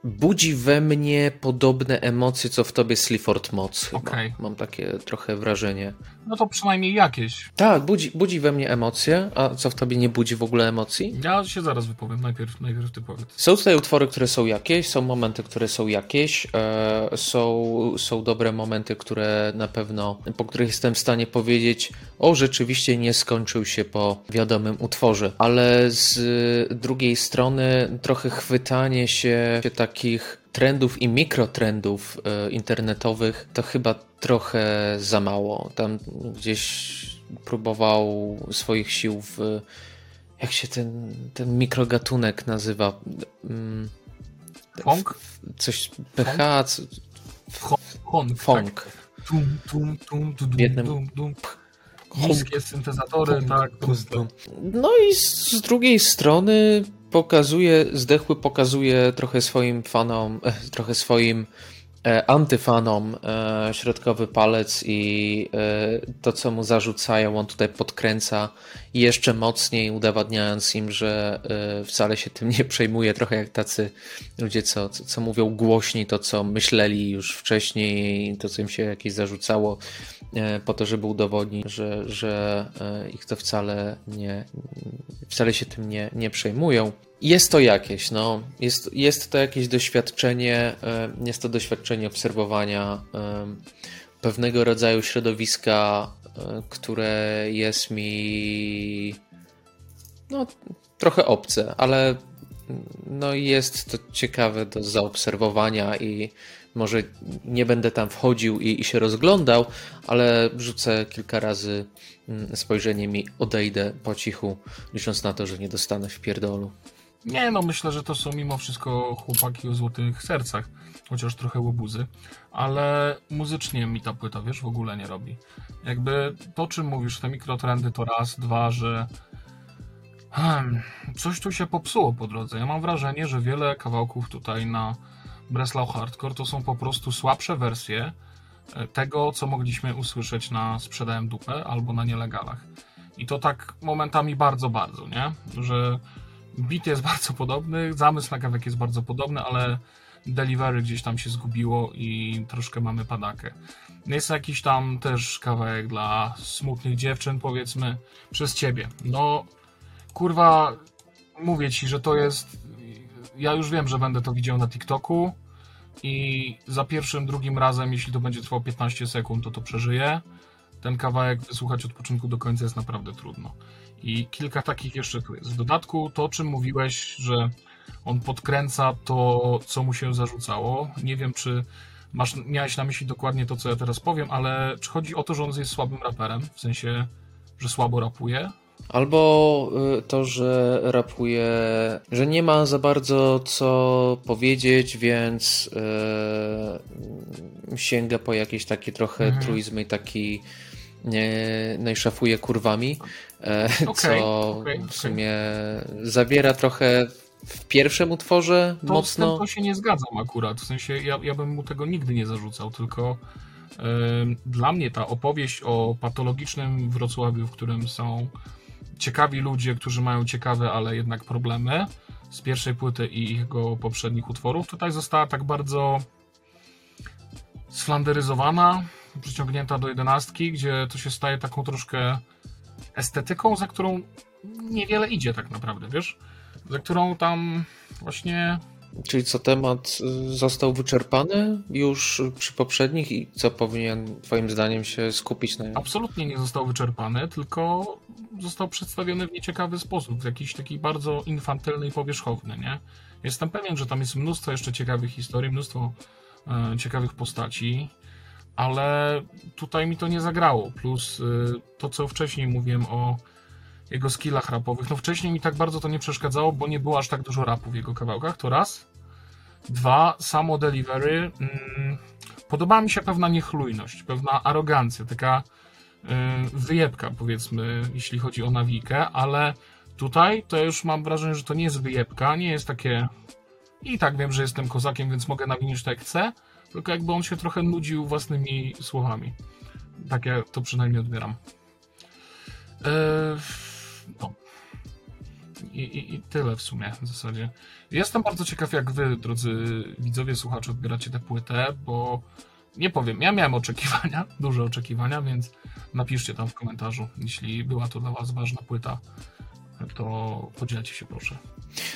Budzi we mnie podobne emocje, co w tobie Sleaford Moc. Okay. Mam takie trochę wrażenie. No to przynajmniej jakieś. Tak, budzi, budzi we mnie emocje, a co w tobie nie budzi w ogóle emocji? Ja się zaraz wypowiem, najpierw, najpierw ty powiedz. Są tutaj utwory, które są jakieś, są momenty, które są jakieś, e, są, są dobre momenty, które na pewno, po których jestem w stanie powiedzieć, o rzeczywiście nie skończył się po wiadomym utworze, ale z drugiej strony trochę chwytanie się, się takich trendów i mikrotrendów e, internetowych to chyba trochę za mało. Tam gdzieś próbował swoich sił w. Jak się ten, ten mikrogatunek nazywa? Mm, Funk? Coś. PH. Funk. Funk. Tum, tum, tum, tum, tum, tum. Niskie syntezatory, tak. No i z drugiej strony pokazuje, zdechły pokazuje trochę swoim fanom, [laughs] trochę swoim antyfanom e, środkowy palec i to, co mu zarzucają, on tutaj podkręca jeszcze mocniej, udowadniając im, że wcale się tym nie przejmuje. Trochę jak tacy ludzie, co, co mówią głośniej to, co myśleli już wcześniej, to, co im się jakieś zarzucało, po to, żeby udowodnić, że, że ich to wcale nie, wcale się tym nie, nie przejmują. Jest to jakieś, no. Jest, jest to jakieś doświadczenie, jest to doświadczenie obserwowania pewnego rodzaju środowiska, które jest mi no, trochę obce, ale no jest to ciekawe do zaobserwowania i może nie będę tam wchodził i, i się rozglądał, ale rzucę kilka razy mm, spojrzeniem i odejdę po cichu, licząc na to, że nie dostanę w pierdolu. Nie, no myślę, że to są mimo wszystko chłopaki o złotych sercach, chociaż trochę łobuzy, ale muzycznie mi ta płyta, wiesz, w ogóle nie robi. Jakby to, czym mówisz, te mikrotrendy to raz, dwa, że hmm, coś tu się popsuło po drodze. Ja mam wrażenie, że wiele kawałków tutaj na Breslau Hardcore to są po prostu słabsze wersje e, tego, co mogliśmy usłyszeć na Sprzedałem Dupę albo na Nielegalach. I to tak momentami bardzo, bardzo, nie? Że beat jest bardzo podobny, zamysł na kawałek jest bardzo podobny, ale delivery gdzieś tam się zgubiło i troszkę mamy padakę. Jest jakiś tam też kawałek dla smutnych dziewczyn, powiedzmy, przez ciebie. No, kurwa, mówię ci, że to jest ja już wiem, że będę to widział na TikToku i za pierwszym, drugim razem, jeśli to będzie trwało 15 sekund, to to przeżyję. Ten kawałek wysłuchać od początku do końca jest naprawdę trudno. I kilka takich jeszcze tu jest. W dodatku to, o czym mówiłeś, że on podkręca to, co mu się zarzucało. Nie wiem, czy masz, miałeś na myśli dokładnie to, co ja teraz powiem, ale czy chodzi o to, że on jest słabym raperem, w sensie, że słabo rapuje, Albo y, to, że rapuje, że nie ma za bardzo co powiedzieć, więc yy, sięga po jakieś takie trochę mhm. truizmy, taki no i szafuje kurwami, okay, co okay, w sumie okay. zawiera trochę w pierwszym utworze to, mocno. Z to się nie zgadzam akurat, w sensie ja, ja bym mu tego nigdy nie zarzucał, tylko yy, dla mnie ta opowieść o patologicznym Wrocławiu, w którym są ciekawi ludzie, którzy mają ciekawe, ale jednak problemy z pierwszej płyty i jego poprzednich utworów, tutaj została tak bardzo sflanderyzowana, przyciągnięta do jedenastki, gdzie to się staje taką troszkę estetyką, za którą niewiele idzie tak naprawdę, wiesz? Za którą tam właśnie Czyli co temat y, został wyczerpany już przy poprzednich i co powinien Twoim zdaniem się skupić na nim? Absolutnie nie został wyczerpany, tylko został przedstawiony w nieciekawy sposób, w jakiś taki bardzo infantylny i powierzchowny, nie? Jestem pewien, że tam jest mnóstwo jeszcze ciekawych historii, mnóstwo e, ciekawych postaci, ale tutaj mi to nie zagrało. Plus e, to, co wcześniej mówiłem o jego skillach rapowych. No wcześniej mi tak bardzo to nie przeszkadzało, bo nie było aż tak dużo rapu w jego kawałkach, to raz. Dwa, samo delivery. Mm, podobała mi się pewna niechlujność, pewna arogancja, taka y, wyjebka powiedzmy, jeśli chodzi o nawikę, ale tutaj to już mam wrażenie, że to nie jest wyjebka, nie jest takie i tak wiem, że jestem kozakiem, więc mogę nawinić tak jak chcę, tylko jakby on się trochę nudził własnymi słowami. Tak ja to przynajmniej odbieram. Yy no. I, i, I, tyle w sumie w zasadzie. Jestem bardzo ciekaw, jak wy, drodzy widzowie, słuchacze, odbieracie tę płytę, bo nie powiem, ja miałem oczekiwania, [laughs] duże oczekiwania, więc napiszcie tam w komentarzu, jeśli była to dla was ważna płyta, to podzielcie się proszę.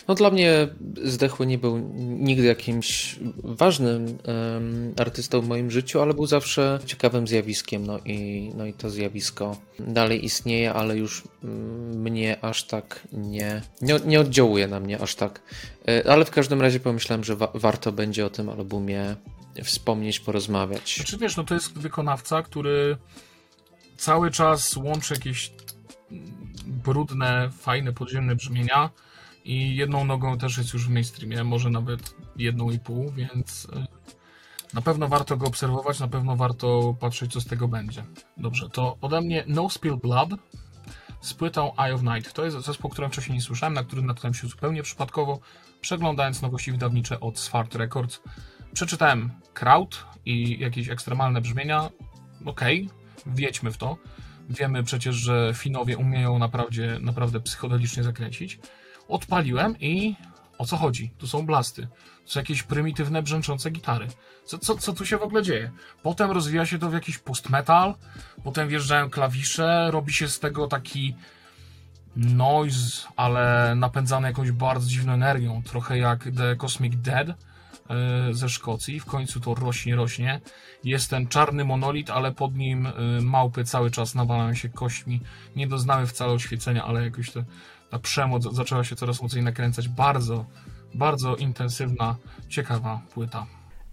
No dla mnie Zdechły nie był nigdy jakimś ważnym um, artystą w moim życiu, ale był zawsze ciekawym zjawiskiem. No i, no i to zjawisko dalej istnieje, ale już mnie aż tak nie, nie, nie oddziałuje na mnie aż tak. E, ale w każdym razie pomyślałem, że wa warto będzie o tym albumie wspomnieć, porozmawiać. Znaczy wiesz, no to jest wykonawca, który cały czas łączy jakieś brudne, fajne, podziemne brzmienia i jedną nogą też jest już w mainstreamie, może nawet jedną i pół, więc e, na pewno warto go obserwować, na pewno warto patrzeć, co z tego będzie. Dobrze, to ode mnie No Spill Blood z płytą Eye of Night. To jest zespół, którym wcześniej nie słyszałem, na którym natknąłem się zupełnie przypadkowo, przeglądając nowości wydawnicze od Swart Records. Przeczytałem Kraut i jakieś ekstremalne brzmienia. Okej, okay, wiedźmy w to. Wiemy przecież, że Finowie umieją naprawdę, naprawdę psychodelicznie zakręcić. Odpaliłem i o co chodzi? Tu są blasty. To są jakieś prymitywne, brzęczące gitary. Co, co, co tu się w ogóle dzieje? Potem rozwija się to w jakiś post-metal, potem wjeżdżają klawisze, robi się z tego taki noise, ale napędzany jakąś bardzo dziwną energią, trochę jak The Cosmic Dead e, ze Szkocji. W końcu to rośnie, rośnie. Jest ten czarny monolit, ale pod nim e, małpy cały czas nawalają się kośćmi. Nie doznały wcale oświecenia, ale jakoś te ta przemoc zaczęła się coraz mocniej nakręcać. Bardzo, bardzo intensywna, ciekawa płyta.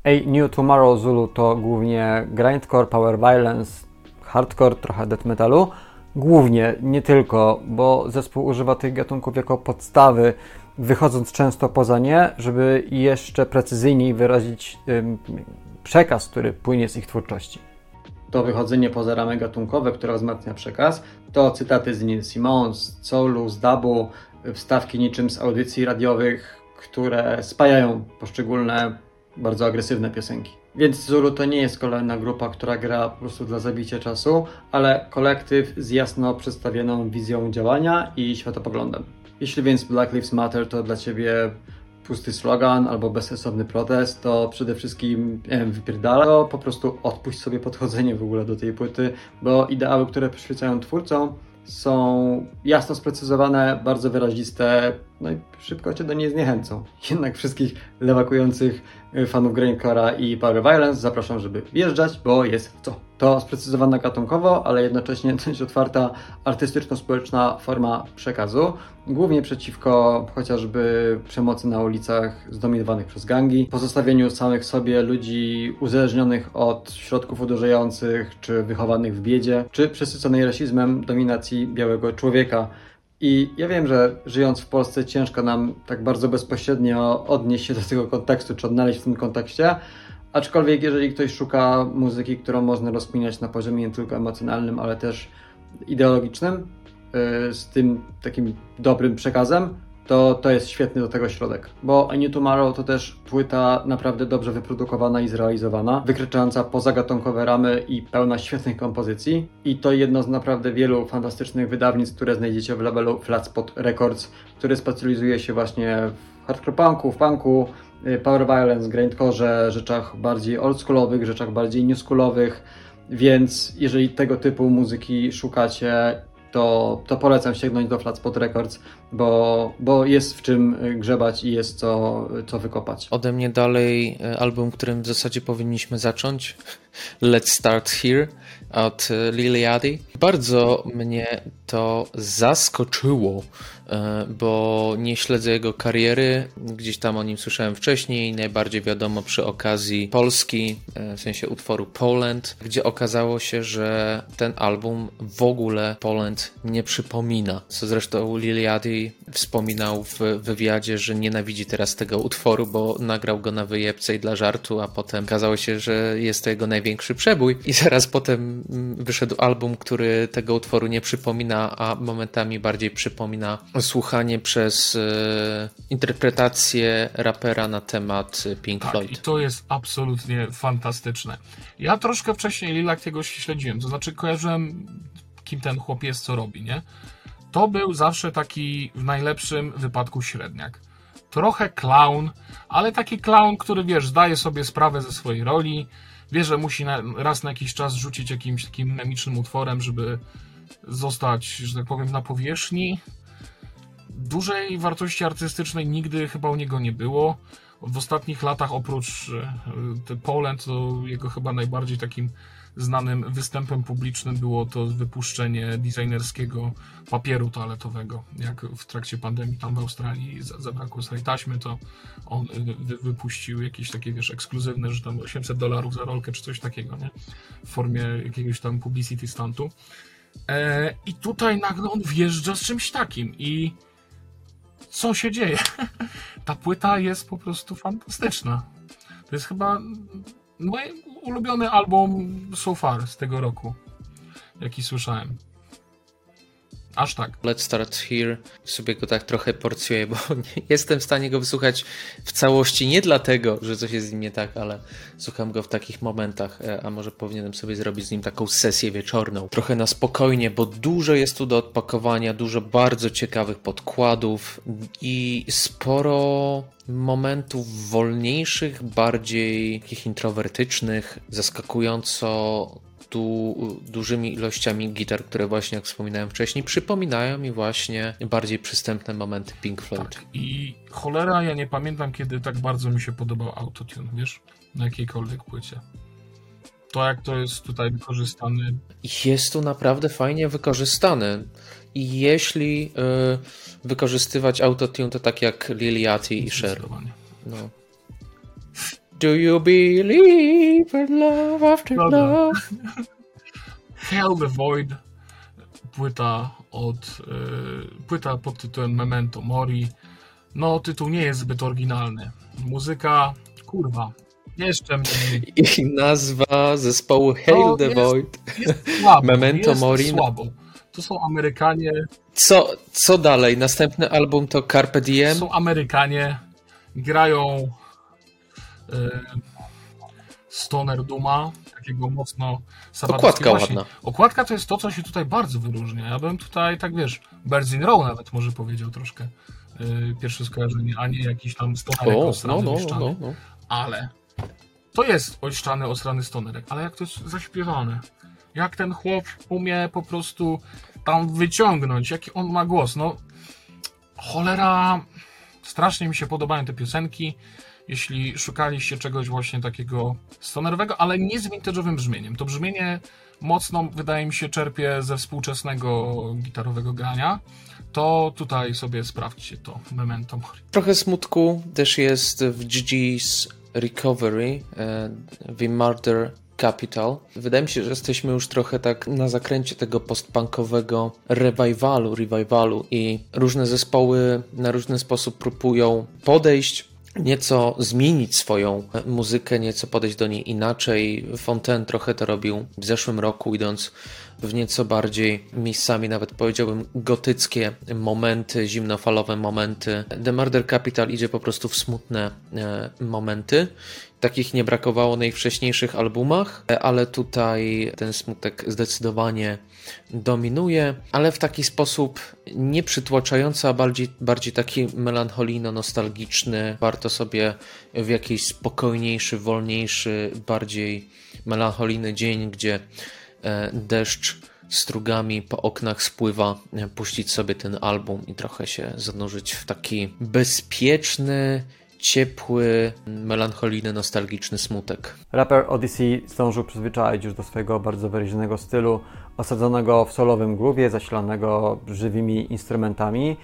A New Tomorrow Zulu to głównie grindcore, power violence, hardcore, trochę death metalu. Głównie, nie tylko, bo zespół używa tych gatunków jako podstawy, wychodząc często poza nie, żeby jeszcze precyzyjniej wyrazić ym, przekaz, który płynie z ich twórczości. To wychodzenie poza ramy gatunkowe, które wzmacnia przekaz, to cytaty z Neil Simons, Soulu, z Dabu, wstawki niczym z audycji radiowych, które spajają poszczególne bardzo agresywne piosenki. Więc Zulu to nie jest kolejna grupa, która gra po prostu dla zabicia czasu, ale kolektyw z jasno przedstawioną wizją działania i światopoglądem. Jeśli więc Black Lives Matter to dla Ciebie pusty slogan albo bezsensowny protest, to przede wszystkim wypierdala, to po prostu odpuść sobie podchodzenie w ogóle do tej płyty, bo ideały, które przyświecają twórcom są jasno sprecyzowane, bardzo wyraziste, no i szybko Cię do niej zniechęcą. Jednak wszystkich lewakujących fanów Grindcore'a i Power Violence zapraszam, żeby wjeżdżać, bo jest co. To sprecyzowana gatunkowo, ale jednocześnie [laughs] dość otwarta artystyczno-społeczna forma przekazu, głównie przeciwko chociażby przemocy na ulicach zdominowanych przez gangi, pozostawieniu samych sobie ludzi uzależnionych od środków uderzających, czy wychowanych w biedzie, czy przesyconej rasizmem dominacji białego człowieka. I ja wiem, że żyjąc w Polsce ciężko nam tak bardzo bezpośrednio odnieść się do tego kontekstu, czy odnaleźć w tym kontekście, aczkolwiek jeżeli ktoś szuka muzyki, którą można rozkminiać na poziomie nie tylko emocjonalnym, ale też ideologicznym, yy, z tym takim dobrym przekazem, to to jest świetny do tego środek. Bo A New Tomorrow to też płyta naprawdę dobrze wyprodukowana i zrealizowana, wykraczająca poza gatunkowe ramy i pełna świetnych kompozycji. I to jedno z naprawdę wielu fantastycznych wydawnictw, które znajdziecie w labelu Flatspot Records, który specjalizuje się właśnie w hardcore punku, w punku, power violence, grindcore, rzeczach bardziej oldschoolowych, rzeczach bardziej newschoolowych. Więc jeżeli tego typu muzyki szukacie to, to polecam sięgnąć do Flatspot Records, bo, bo jest w czym grzebać i jest co, co wykopać. Ode mnie dalej e, album, którym w zasadzie powinniśmy zacząć. [laughs] Let's Start Here od e, Liliady. Bardzo mnie to zaskoczyło, e, bo nie śledzę jego kariery. Gdzieś tam o nim słyszałem wcześniej, najbardziej wiadomo przy okazji Polski, e, w sensie utworu Poland, gdzie okazało się, że ten album w ogóle Poland nie przypomina. Co zresztą Liliady wspominał w wywiadzie, że nienawidzi teraz tego utworu, bo nagrał go na wyjebce i dla żartu, a potem okazało się, że jest to jego największy przebój i zaraz potem mm, wyszedł album, który tego utworu nie przypomina, a momentami bardziej przypomina słuchanie przez e, interpretację rapera na temat Pink Tak, Floyd. i to jest absolutnie fantastyczne. Ja troszkę wcześniej Lilaktiego śledziłem, to znaczy kojarzyłem, kim ten chłop jest, co robi, nie? To był zawsze taki w najlepszym wypadku średniak. Trochę clown, ale taki clown, który wiesz, zdaje sobie sprawę ze swojej roli, wie, że musi na, raz na jakiś czas rzucić jakimś takim memicznym utworem, żeby zostać, że tak powiem, na powierzchni. Dużej wartości artystycznej nigdy chyba u niego nie było. W ostatnich latach, oprócz e, Poland, to jego chyba najbardziej takim znanym występem publicznym było to wypuszczenie designerskiego papieru toaletowego. Jak w trakcie pandemii tam w Australii za- zabrakło swojej taśmy, to on wy- wypuścił jakieś takie, wiesz, ekskluzywne, że tam 800 dolarów za rolkę czy coś takiego, nie? W formie jakiegoś tam publicity stuntu. E, I tutaj nagle on wjeżdża z czymś takim i co się dzieje? [laughs] Ta płyta jest po prostu fantastyczna. To jest chyba mój ulubiony album so far z tego roku, jaki słyszałem. Aż tak. Let's Start Here sobie go tak trochę porcjuję, bo [laughs] nie jestem w stanie go wysłuchać w całości, nie dlatego, że coś jest z nim nie tak, ale słucham go w takich momentach, e, a może powinienem sobie zrobić z nim taką sesję wieczorną. Trochę na spokojnie, bo dużo jest tu do odpakowania, dużo bardzo ciekawych podkładów i sporo momentów wolniejszych, bardziej takich introwertycznych, zaskakująco tu dużymi ilościami gitar, które właśnie jak wspominałem wcześniej, przypominają mi właśnie bardziej przystępne momenty Pink Floyd. Tak. I cholera, ja nie pamiętam, kiedy tak bardzo mi się podobał autotune, wiesz? Na jakiejkolwiek płycie. To jak to jest tutaj wykorzystane. Jest tu naprawdę fajnie wykorzystane. I jeśli y, wykorzystywać autotune, to tak jak Liliati i Cher. No. Do you believe in love after Dobra. love? [laughs] Hell the Void, płyta od y, płyta pod tytułem Memento Mori. No, tytuł nie jest zbyt oryginalny. Muzyka, kurwa, jeszcze mniej. I nazwa zespołu Hail no, the jest, Void. Jest słabo, Memento jest Mori. Słabo. To są Amerykanie. Co, co dalej? Następny album to Carpe Diem? To są Amerykanie. Grają Stoner Duma, takiego mocno Okładka Właśnie, ładna. Okładka to jest to, co się tutaj bardzo wyróżnia. Ja bym tutaj, tak wiesz, Birds in Row nawet może powiedział troszkę yy, pierwsze skojarzenie, a nie jakiś tam stonerek o, no, no, no, no, Ale to jest ościany, osrany stonerek, ale jak to jest zaśpiewane. Jak ten chłop umie po prostu tam wyciągnąć, jaki on ma głos. No, cholera, strasznie mi się podobają te piosenki jeśli szukaliście czegoś właśnie takiego stonerowego, ale nie z vintage'owym brzmieniem. To brzmienie mocno, wydaje mi się, czerpie ze współczesnego gitarowego grania, to tutaj sobie sprawdźcie to Memento. Trochę smutku też jest w GG's Recovery, e, The Murder Capital. Wydaje mi się, że jesteśmy już trochę tak na zakręcie tego postpunkowego revivalu, revivalu i różne zespoły na różny sposób próbują podejść nieco zmienić swoją muzykę, nieco podejść do niej inaczej. Fontaine trochę to robił w zeszłym roku, idąc w nieco bardziej miejscami, nawet powiedziałbym, gotyckie momenty, zimnofalowe momenty. The Murder Capital idzie po prostu w smutne e, momenty. Takich nie brakowało na ich wcześniejszych albumach, ale tutaj ten smutek zdecydowanie dominuje, ale w taki sposób nie przytłaczający, a bardziej, bardziej taki melancholijno-nostalgiczny. Warto sobie w jakiś spokojniejszy, wolniejszy, bardziej melancholijny dzień, gdzie e, deszcz strugami po oknach spływa, e, puścić sobie ten album i trochę się zanurzyć w taki bezpieczny, ciepły, melancholijny, nostalgiczny smutek. Rapper Odyssey zdążył przyzwyczaić już do swojego bardzo wyraźnego stylu, osadzonego w solowym groove'ie, zasilanego żywymi instrumentami,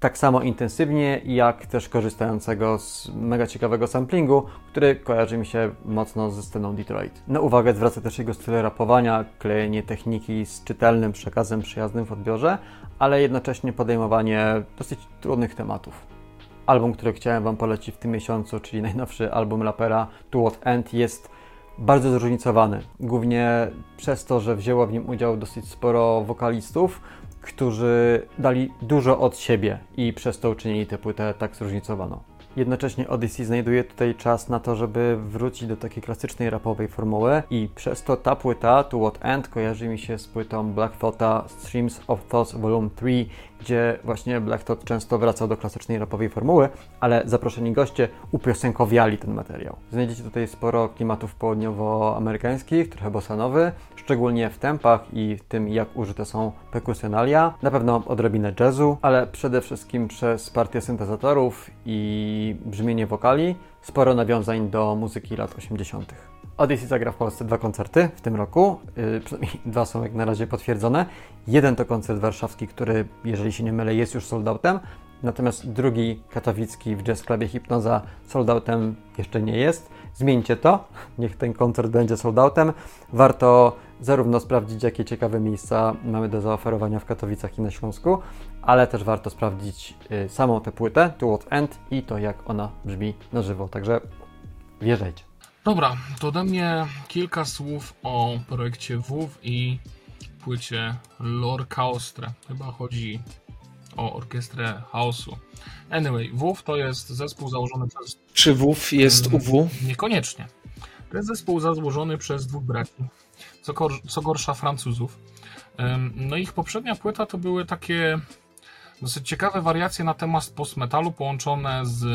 tak samo intensywnie, jak też korzystającego z mega ciekawego samplingu, który kojarzy mi się mocno ze sceną Detroit. Na uwagę zwraca też jego styl rapowania, klejenie techniki z czytelnym przekazem przyjaznym w odbiorze, ale jednocześnie podejmowanie dosyć trudnych tematów. Album, który chciałem Wam polecić w tym miesiącu, czyli najnowszy album rapera To What End jest bardzo zróżnicowany. Głównie przez to, że wzięło w nim udział dosyć sporo wokalistów, którzy dali dużo od siebie i przez to uczynili tę płytę tak zróżnicowaną. Jednocześnie Odyssey znajduje tutaj czas na to, żeby wrócić do takiej klasycznej rapowej formuły i przez to ta płyta, To What End, kojarzy mi się z płytą Black Thoughta Streams of Thoughts Volume 3, gdzie właśnie Black Thought często wracał do klasycznej rapowej formuły, ale zaproszeni goście upiosenkowiali ten materiał. Znajdziecie tutaj sporo klimatów południowoamerykańskich, trochę bossanowy, szczególnie w tempach i w tym, jak użyte są perkusjonalia. Na pewno odrobinę jazzu, ale przede wszystkim przez partię syntezatorów i brzmienie wokali, sporo nawiązań do muzyki lat 80. Odyssey zagra w Polsce dwa koncerty w tym roku, yy, przynajmniej [laughs] dwa są jak na razie potwierdzone. Jeden to koncert warszawski, który, jeżeli się nie mylę, jest już sold outem, natomiast drugi katowicki w Jazz Clubie Hipnoza sold outem jeszcze nie jest. Zmieńcie to, [laughs] niech ten koncert będzie sold outem. Warto zarówno sprawdzić, jakie ciekawe miejsca mamy do zaoferowania w Katowicach i na Śląsku, ale też warto sprawdzić yy, samą tę płytę, To What End i to, jak ona brzmi na żywo. Także wjeżdżajcie. Dobra, to ode mnie kilka słów o projekcie WW i płycie Lorca Ostre. Chyba chodzi o orkiestrę chaosu. Anyway, WW to jest zespół założony przez... Czy WW jest UW? Niekoniecznie. To jest zespół założony przez dwóch braci, co, co gorsza Francuzów. No ich poprzednia płyta to były takie dosyć ciekawe wariacje na temat postmetalu połączone z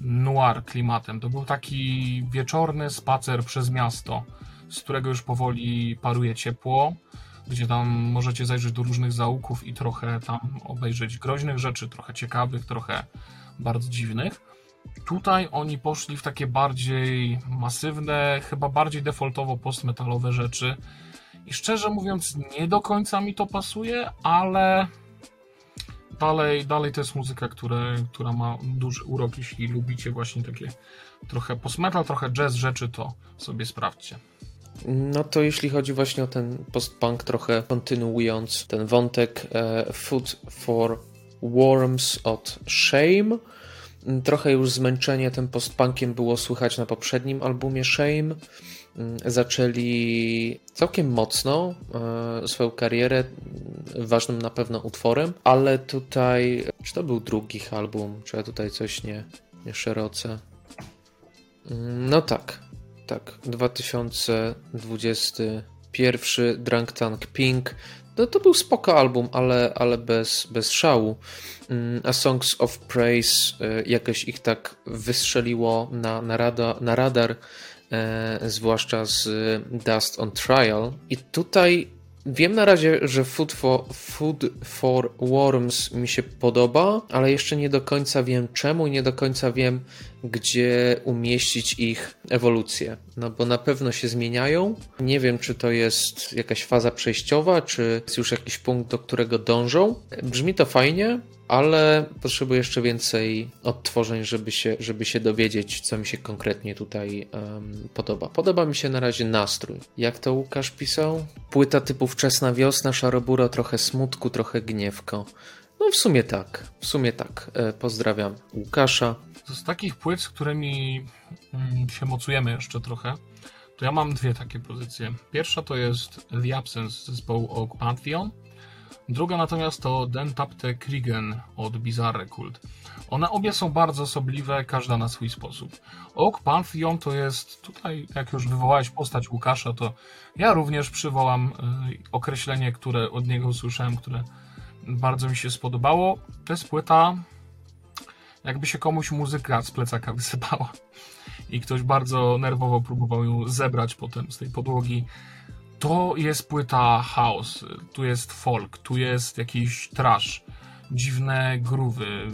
noir klimatem. To był taki wieczorny spacer przez miasto, z którego już powoli paruje ciepło, gdzie tam możecie zajrzeć do różnych zaułków i trochę tam obejrzeć groźnych rzeczy, trochę ciekawych, trochę bardzo dziwnych. Tutaj oni poszli w takie bardziej masywne, chyba bardziej defaultowo postmetalowe rzeczy. I szczerze mówiąc, nie do końca mi to pasuje, ale dalej, dalej to jest muzyka, które, która ma duży urok. Jeśli lubicie właśnie takie trochę postmetal, trochę jazz rzeczy, to sobie sprawdźcie. No to jeśli chodzi właśnie o ten postpunk, trochę kontynuując ten wątek e, Food for Worms od Shame. Trochę już zmęczenie tym postpunkiem było słychać na poprzednim albumie Shame. Zaczęli całkiem mocno e, swoją karierę, ważnym na pewno utworem, ale tutaj, czy to był drugi album, czy ja tutaj coś nie, nie szeroce? No tak, tak, 2021 Drunk Tank Pink. No to był spoko album, ale, ale bez, bez szału. Mm, A Songs of Praise y, jakoś ich tak wystrzeliło na, na, rada, na radar, e, zwłaszcza z Dust on Trial. I tutaj Wiem na razie, że Food for, Food for Worms mi się podoba, ale jeszcze nie do końca wiem czemu i nie do końca wiem, gdzie umieścić ich ewolucję. No bo na pewno się zmieniają. Nie wiem, czy to jest jakaś faza przejściowa, czy jest już jakiś punkt, do którego dążą. Brzmi to fajnie, ale potrzebuję jeszcze więcej odtworzeń, żeby się, żeby się dowiedzieć, co mi się konkretnie tutaj um, podoba. Podoba mi się na razie nastrój. Jak to Łukasz pisał? Płyta typu wczesna wiosna, szaroburo, trochę smutku, trochę gniewko. No w sumie tak, w sumie tak. E, pozdrawiam Łukasza. Z takich płyt, z którymi mm, się mocujemy jeszcze trochę, to ja mam dwie takie pozycje. Pierwsza to jest The Absence zespołu Oak Pantheon, Druga natomiast to Den Tapte Kriegen od Bizarre Kult. One obie są bardzo osobliwe, każda na swój sposób. Oak Pantheon to jest, tutaj jak już wywołałeś postać Łukasza, to ja również przywołam y, określenie, które od niego usłyszałem, które bardzo mi się spodobało. To jest płyta, jakby się komuś muzyka z plecaka [laughs] wysypała i ktoś bardzo nerwowo próbował ją zebrać potem z tej podłogi to jest płyta house, tu jest folk, tu jest jakiś trash, dziwne gruwy,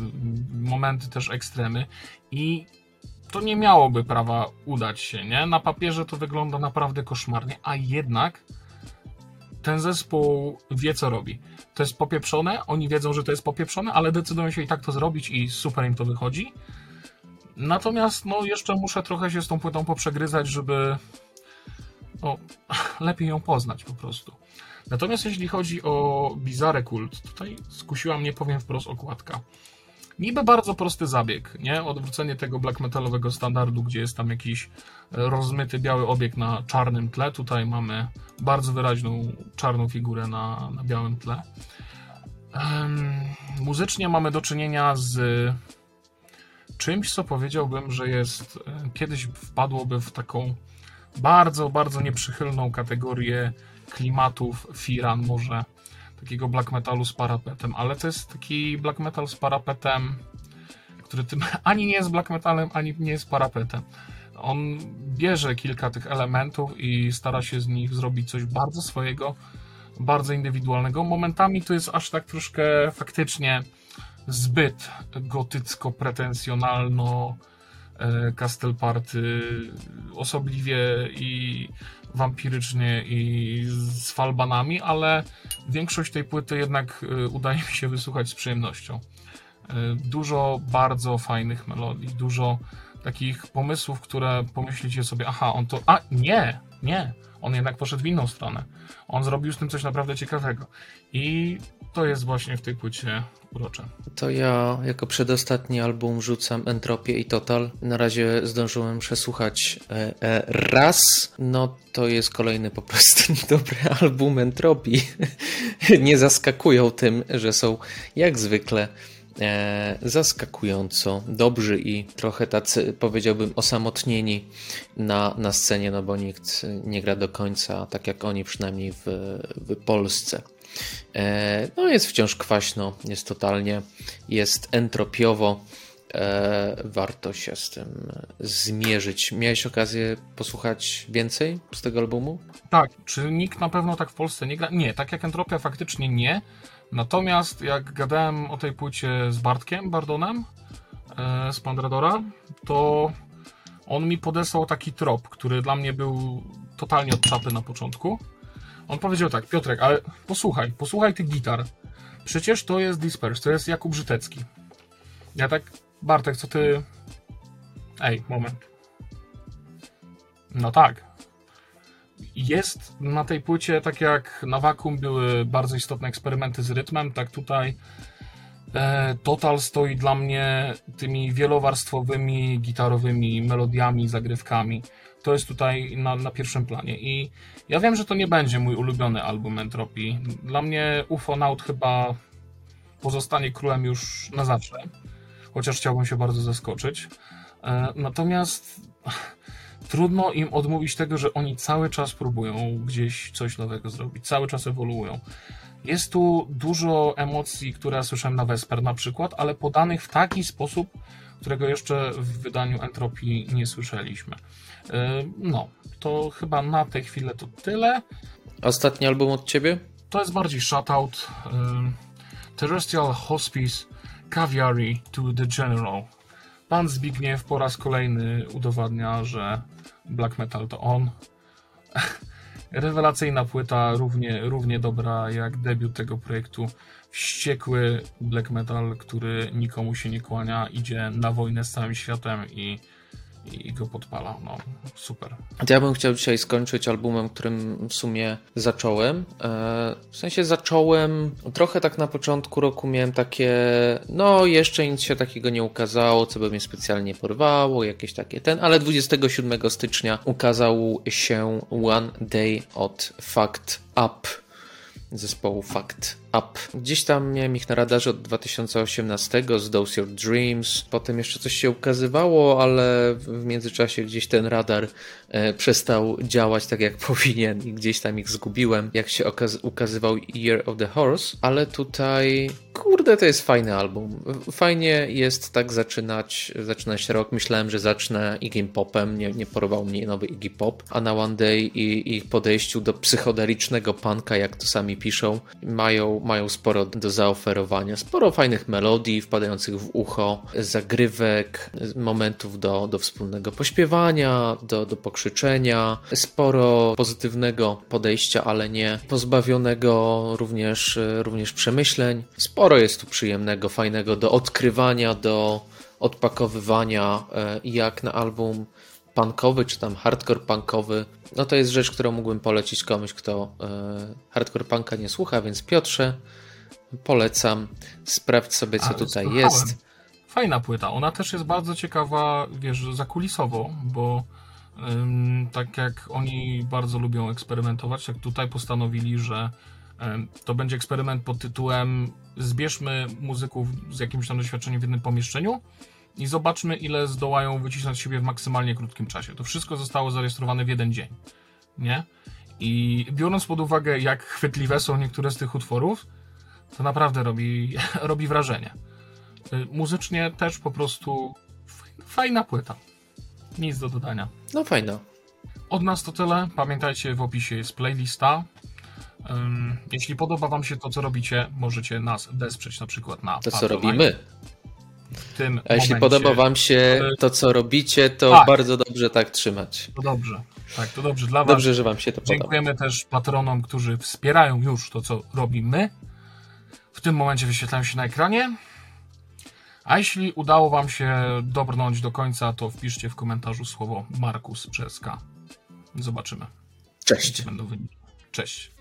momenty też ekstremy i to nie miałoby prawa udać się, nie? Na papierze to wygląda naprawdę koszmarnie, a jednak ten zespół wie co robi. To jest popieprzone, oni wiedzą, że to jest popieprzone, ale decydują się i tak to zrobić i super im to wychodzi. Natomiast no jeszcze muszę trochę się z tą płytą poprzegryzać, żeby no, [laughs] lepiej ją poznać po prostu. Natomiast jeśli chodzi o Bizarre Kult, tutaj skusiła mnie, powiem wprost, okładka. Niby bardzo prosty zabieg, nie? Odwrócenie tego black metalowego standardu, gdzie jest tam jakiś rozmyty biały obiekt na czarnym tle. Tutaj mamy bardzo wyraźną czarną figurę na, na białym tle. Um, muzycznie mamy do czynienia z czymś, co powiedziałbym, że jest kiedyś wpadłoby w taką bardzo, bardzo nieprzychylną kategorię klimatów Firan, może takiego black metalu z parapetem, ale to jest taki black metal z parapetem, który tym [laughs] ani nie jest black metalem, ani nie jest parapetem. On bierze kilka tych elementów i stara się z nich zrobić coś bardzo swojego, bardzo indywidualnego. Momentami to jest aż tak troszkę faktycznie zbyt gotycko-pretensjonalno E, Castelparty osobliwie i wampirycznie i z falbanami, ale większość tej płyty jednak e, udaje mi się wysłuchać z przyjemnością. E, dużo bardzo fajnych melodii, dużo takich pomysłów, które pomyślicie sobie, aha, on to, a nie, nie, on jednak poszedł w inną stronę. On zrobił z tym coś naprawdę ciekawego. I to jest właśnie w tej płycie urocze. To ja jako przedostatni album rzucam Entropię i Total. Na razie zdążyłem przesłuchać e, e, raz. No to jest kolejny po prostu [laughs] niedobry album Entropii. [laughs] Nie zaskakują tym, że są jak zwykle e, zaskakująco dobrzy i trochę tacy, powiedziałbym, osamotnieni na, na scenie, no bo nikt nie gra do końca, tak jak oni przynajmniej w, w Polsce. E, no jest wciąż kwaśno, jest totalnie, jest entropiowo. E, warto się z tym zmierzyć. Miałeś okazję posłuchać więcej z tego albumu? Tak. Czy nikt na pewno tak w Polsce nie gra? Nie, tak jak Entropia faktycznie nie. Natomiast jak gadałem o tej płycie z Bartkiem Bardonem, e, z Pandradora, to on mi podesłał taki trop, który dla mnie był totalnie od czapy na początku. On powiedział tak, Piotrek, ale posłuchaj, posłuchaj tych gitar. Przecież to jest Disperse, to jest Jakub Żytecki. Ja tak, Bartek, co ty... Ej, moment. No tak. Jest na tej płycie, tak jak na Vacuum były bardzo istotne eksperymenty z rytmem, tak tutaj e, Total stoi dla mnie tymi wielowarstwowymi, gitarowymi melodiami, zagrywkami. To jest tutaj na, na pierwszym planie. I ja wiem, że to nie będzie mój ulubiony album Entropii. Dla mnie Ufonaut chyba pozostanie królem już na zawsze. Chociaż chciałbym się bardzo zaskoczyć. E, natomiast [laughs] trudno im odmówić tego, że oni cały czas próbują gdzieś coś nowego zrobić, cały czas ewoluują. Jest tu dużo emocji, które słyszałem na Vesper na przykład, ale podanych w taki sposób, którego jeszcze w wydaniu Entropii nie słyszeliśmy. E, no, to chyba na tę chwilę to tyle. Ostatni album od ciebie? To jest bardziej shutout. E, Terrestrial Hospice Caviari to the General. Pan Zbigniew po raz kolejny udowadnia, że black metal to on. [laughs] Rewelacyjna płyta, równie, równie dobra jak debiut tego projektu. Wściekły black metal, który nikomu się nie kłania, idzie na wojnę z całym światem i i go podpala. No, super. Ja bym chciał dzisiaj skończyć albumem, którym w sumie zacząłem. E, w sensie zacząłem trochę tak na początku roku miałem takie, no jeszcze nic się takiego nie ukazało, co by mnie specjalnie porwało, jakieś takie ten, ale 27 stycznia ukazał się One Day od Fact Up zespołu Fact Up. Gdzieś tam miałem ich na radarze od 2018 z Those Your Dreams. Potem jeszcze coś się ukazywało, ale w międzyczasie gdzieś ten radar e, przestał działać tak jak [laughs] powinien i gdzieś tam ich zgubiłem, jak się ukazywał Year of the Horse. Ale tutaj, kurde, to jest fajny album. Fajnie jest tak zaczynać, zaczynać rok. Myślałem, że zacznę Iggy Popem, nie, nie porwał mnie nowy Iggy Pop, a na One Day i ich podejściu do psychodelicznego punka, jak to sami piszą, mają mają sporo do zaoferowania. Sporo fajnych melodii wpadających w ucho, zagrywek, momentów do, do wspólnego pośpiewania, do, do pokrzyczenia. Sporo pozytywnego podejścia, ale nie pozbawionego również, również przemyśleń. Sporo jest tu przyjemnego, fajnego do odkrywania, do odpakowywania, e, jak na album punkowy, czy tam hardcore punkowy, no to jest rzecz, którą mógłbym polecić komuś, kto e, hardcore punka nie słucha, więc Piotrze, polecam. Sprawdź sobie, co Ale tutaj słuchałem. jest. Fajna płyta. Ona też jest bardzo ciekawa, wiesz, zakulisowo, bo ym, tak jak oni bardzo lubią eksperymentować, jak tutaj postanowili, że to będzie eksperyment pod tytułem zbierzmy muzyków z jakimś tam doświadczeniem w jednym pomieszczeniu i zobaczmy, ile zdołają wycisnąć siebie w maksymalnie krótkim czasie. To wszystko zostało zarejestrowane w jeden dzień, nie? I biorąc pod uwagę, jak chwytliwe są niektóre z tych utworów, to naprawdę robi, [laughs] robi wrażenie. Y, muzycznie też po prostu fajna płyta. Nic do dodania. No fajna. Od nas to tyle. Pamiętajcie, w opisie jest playlista. Jeśli podoba Wam się to, co robicie, możecie nas wesprzeć na przykład na. To, co robimy tym A jeśli podoba Wam się to, co robicie, to tak. bardzo dobrze tak trzymać. To dobrze. Tak, to dobrze dla Was. Dobrze, że Wam się to podoba. Dziękujemy też patronom, którzy wspierają już to, co robimy. W tym momencie wyświetlają się na ekranie. A jeśli udało Wam się dobrnąć do końca, to wpiszcie w komentarzu słowo Markus przez K. Zobaczymy. Cześć. Będą wyniki. Cześć.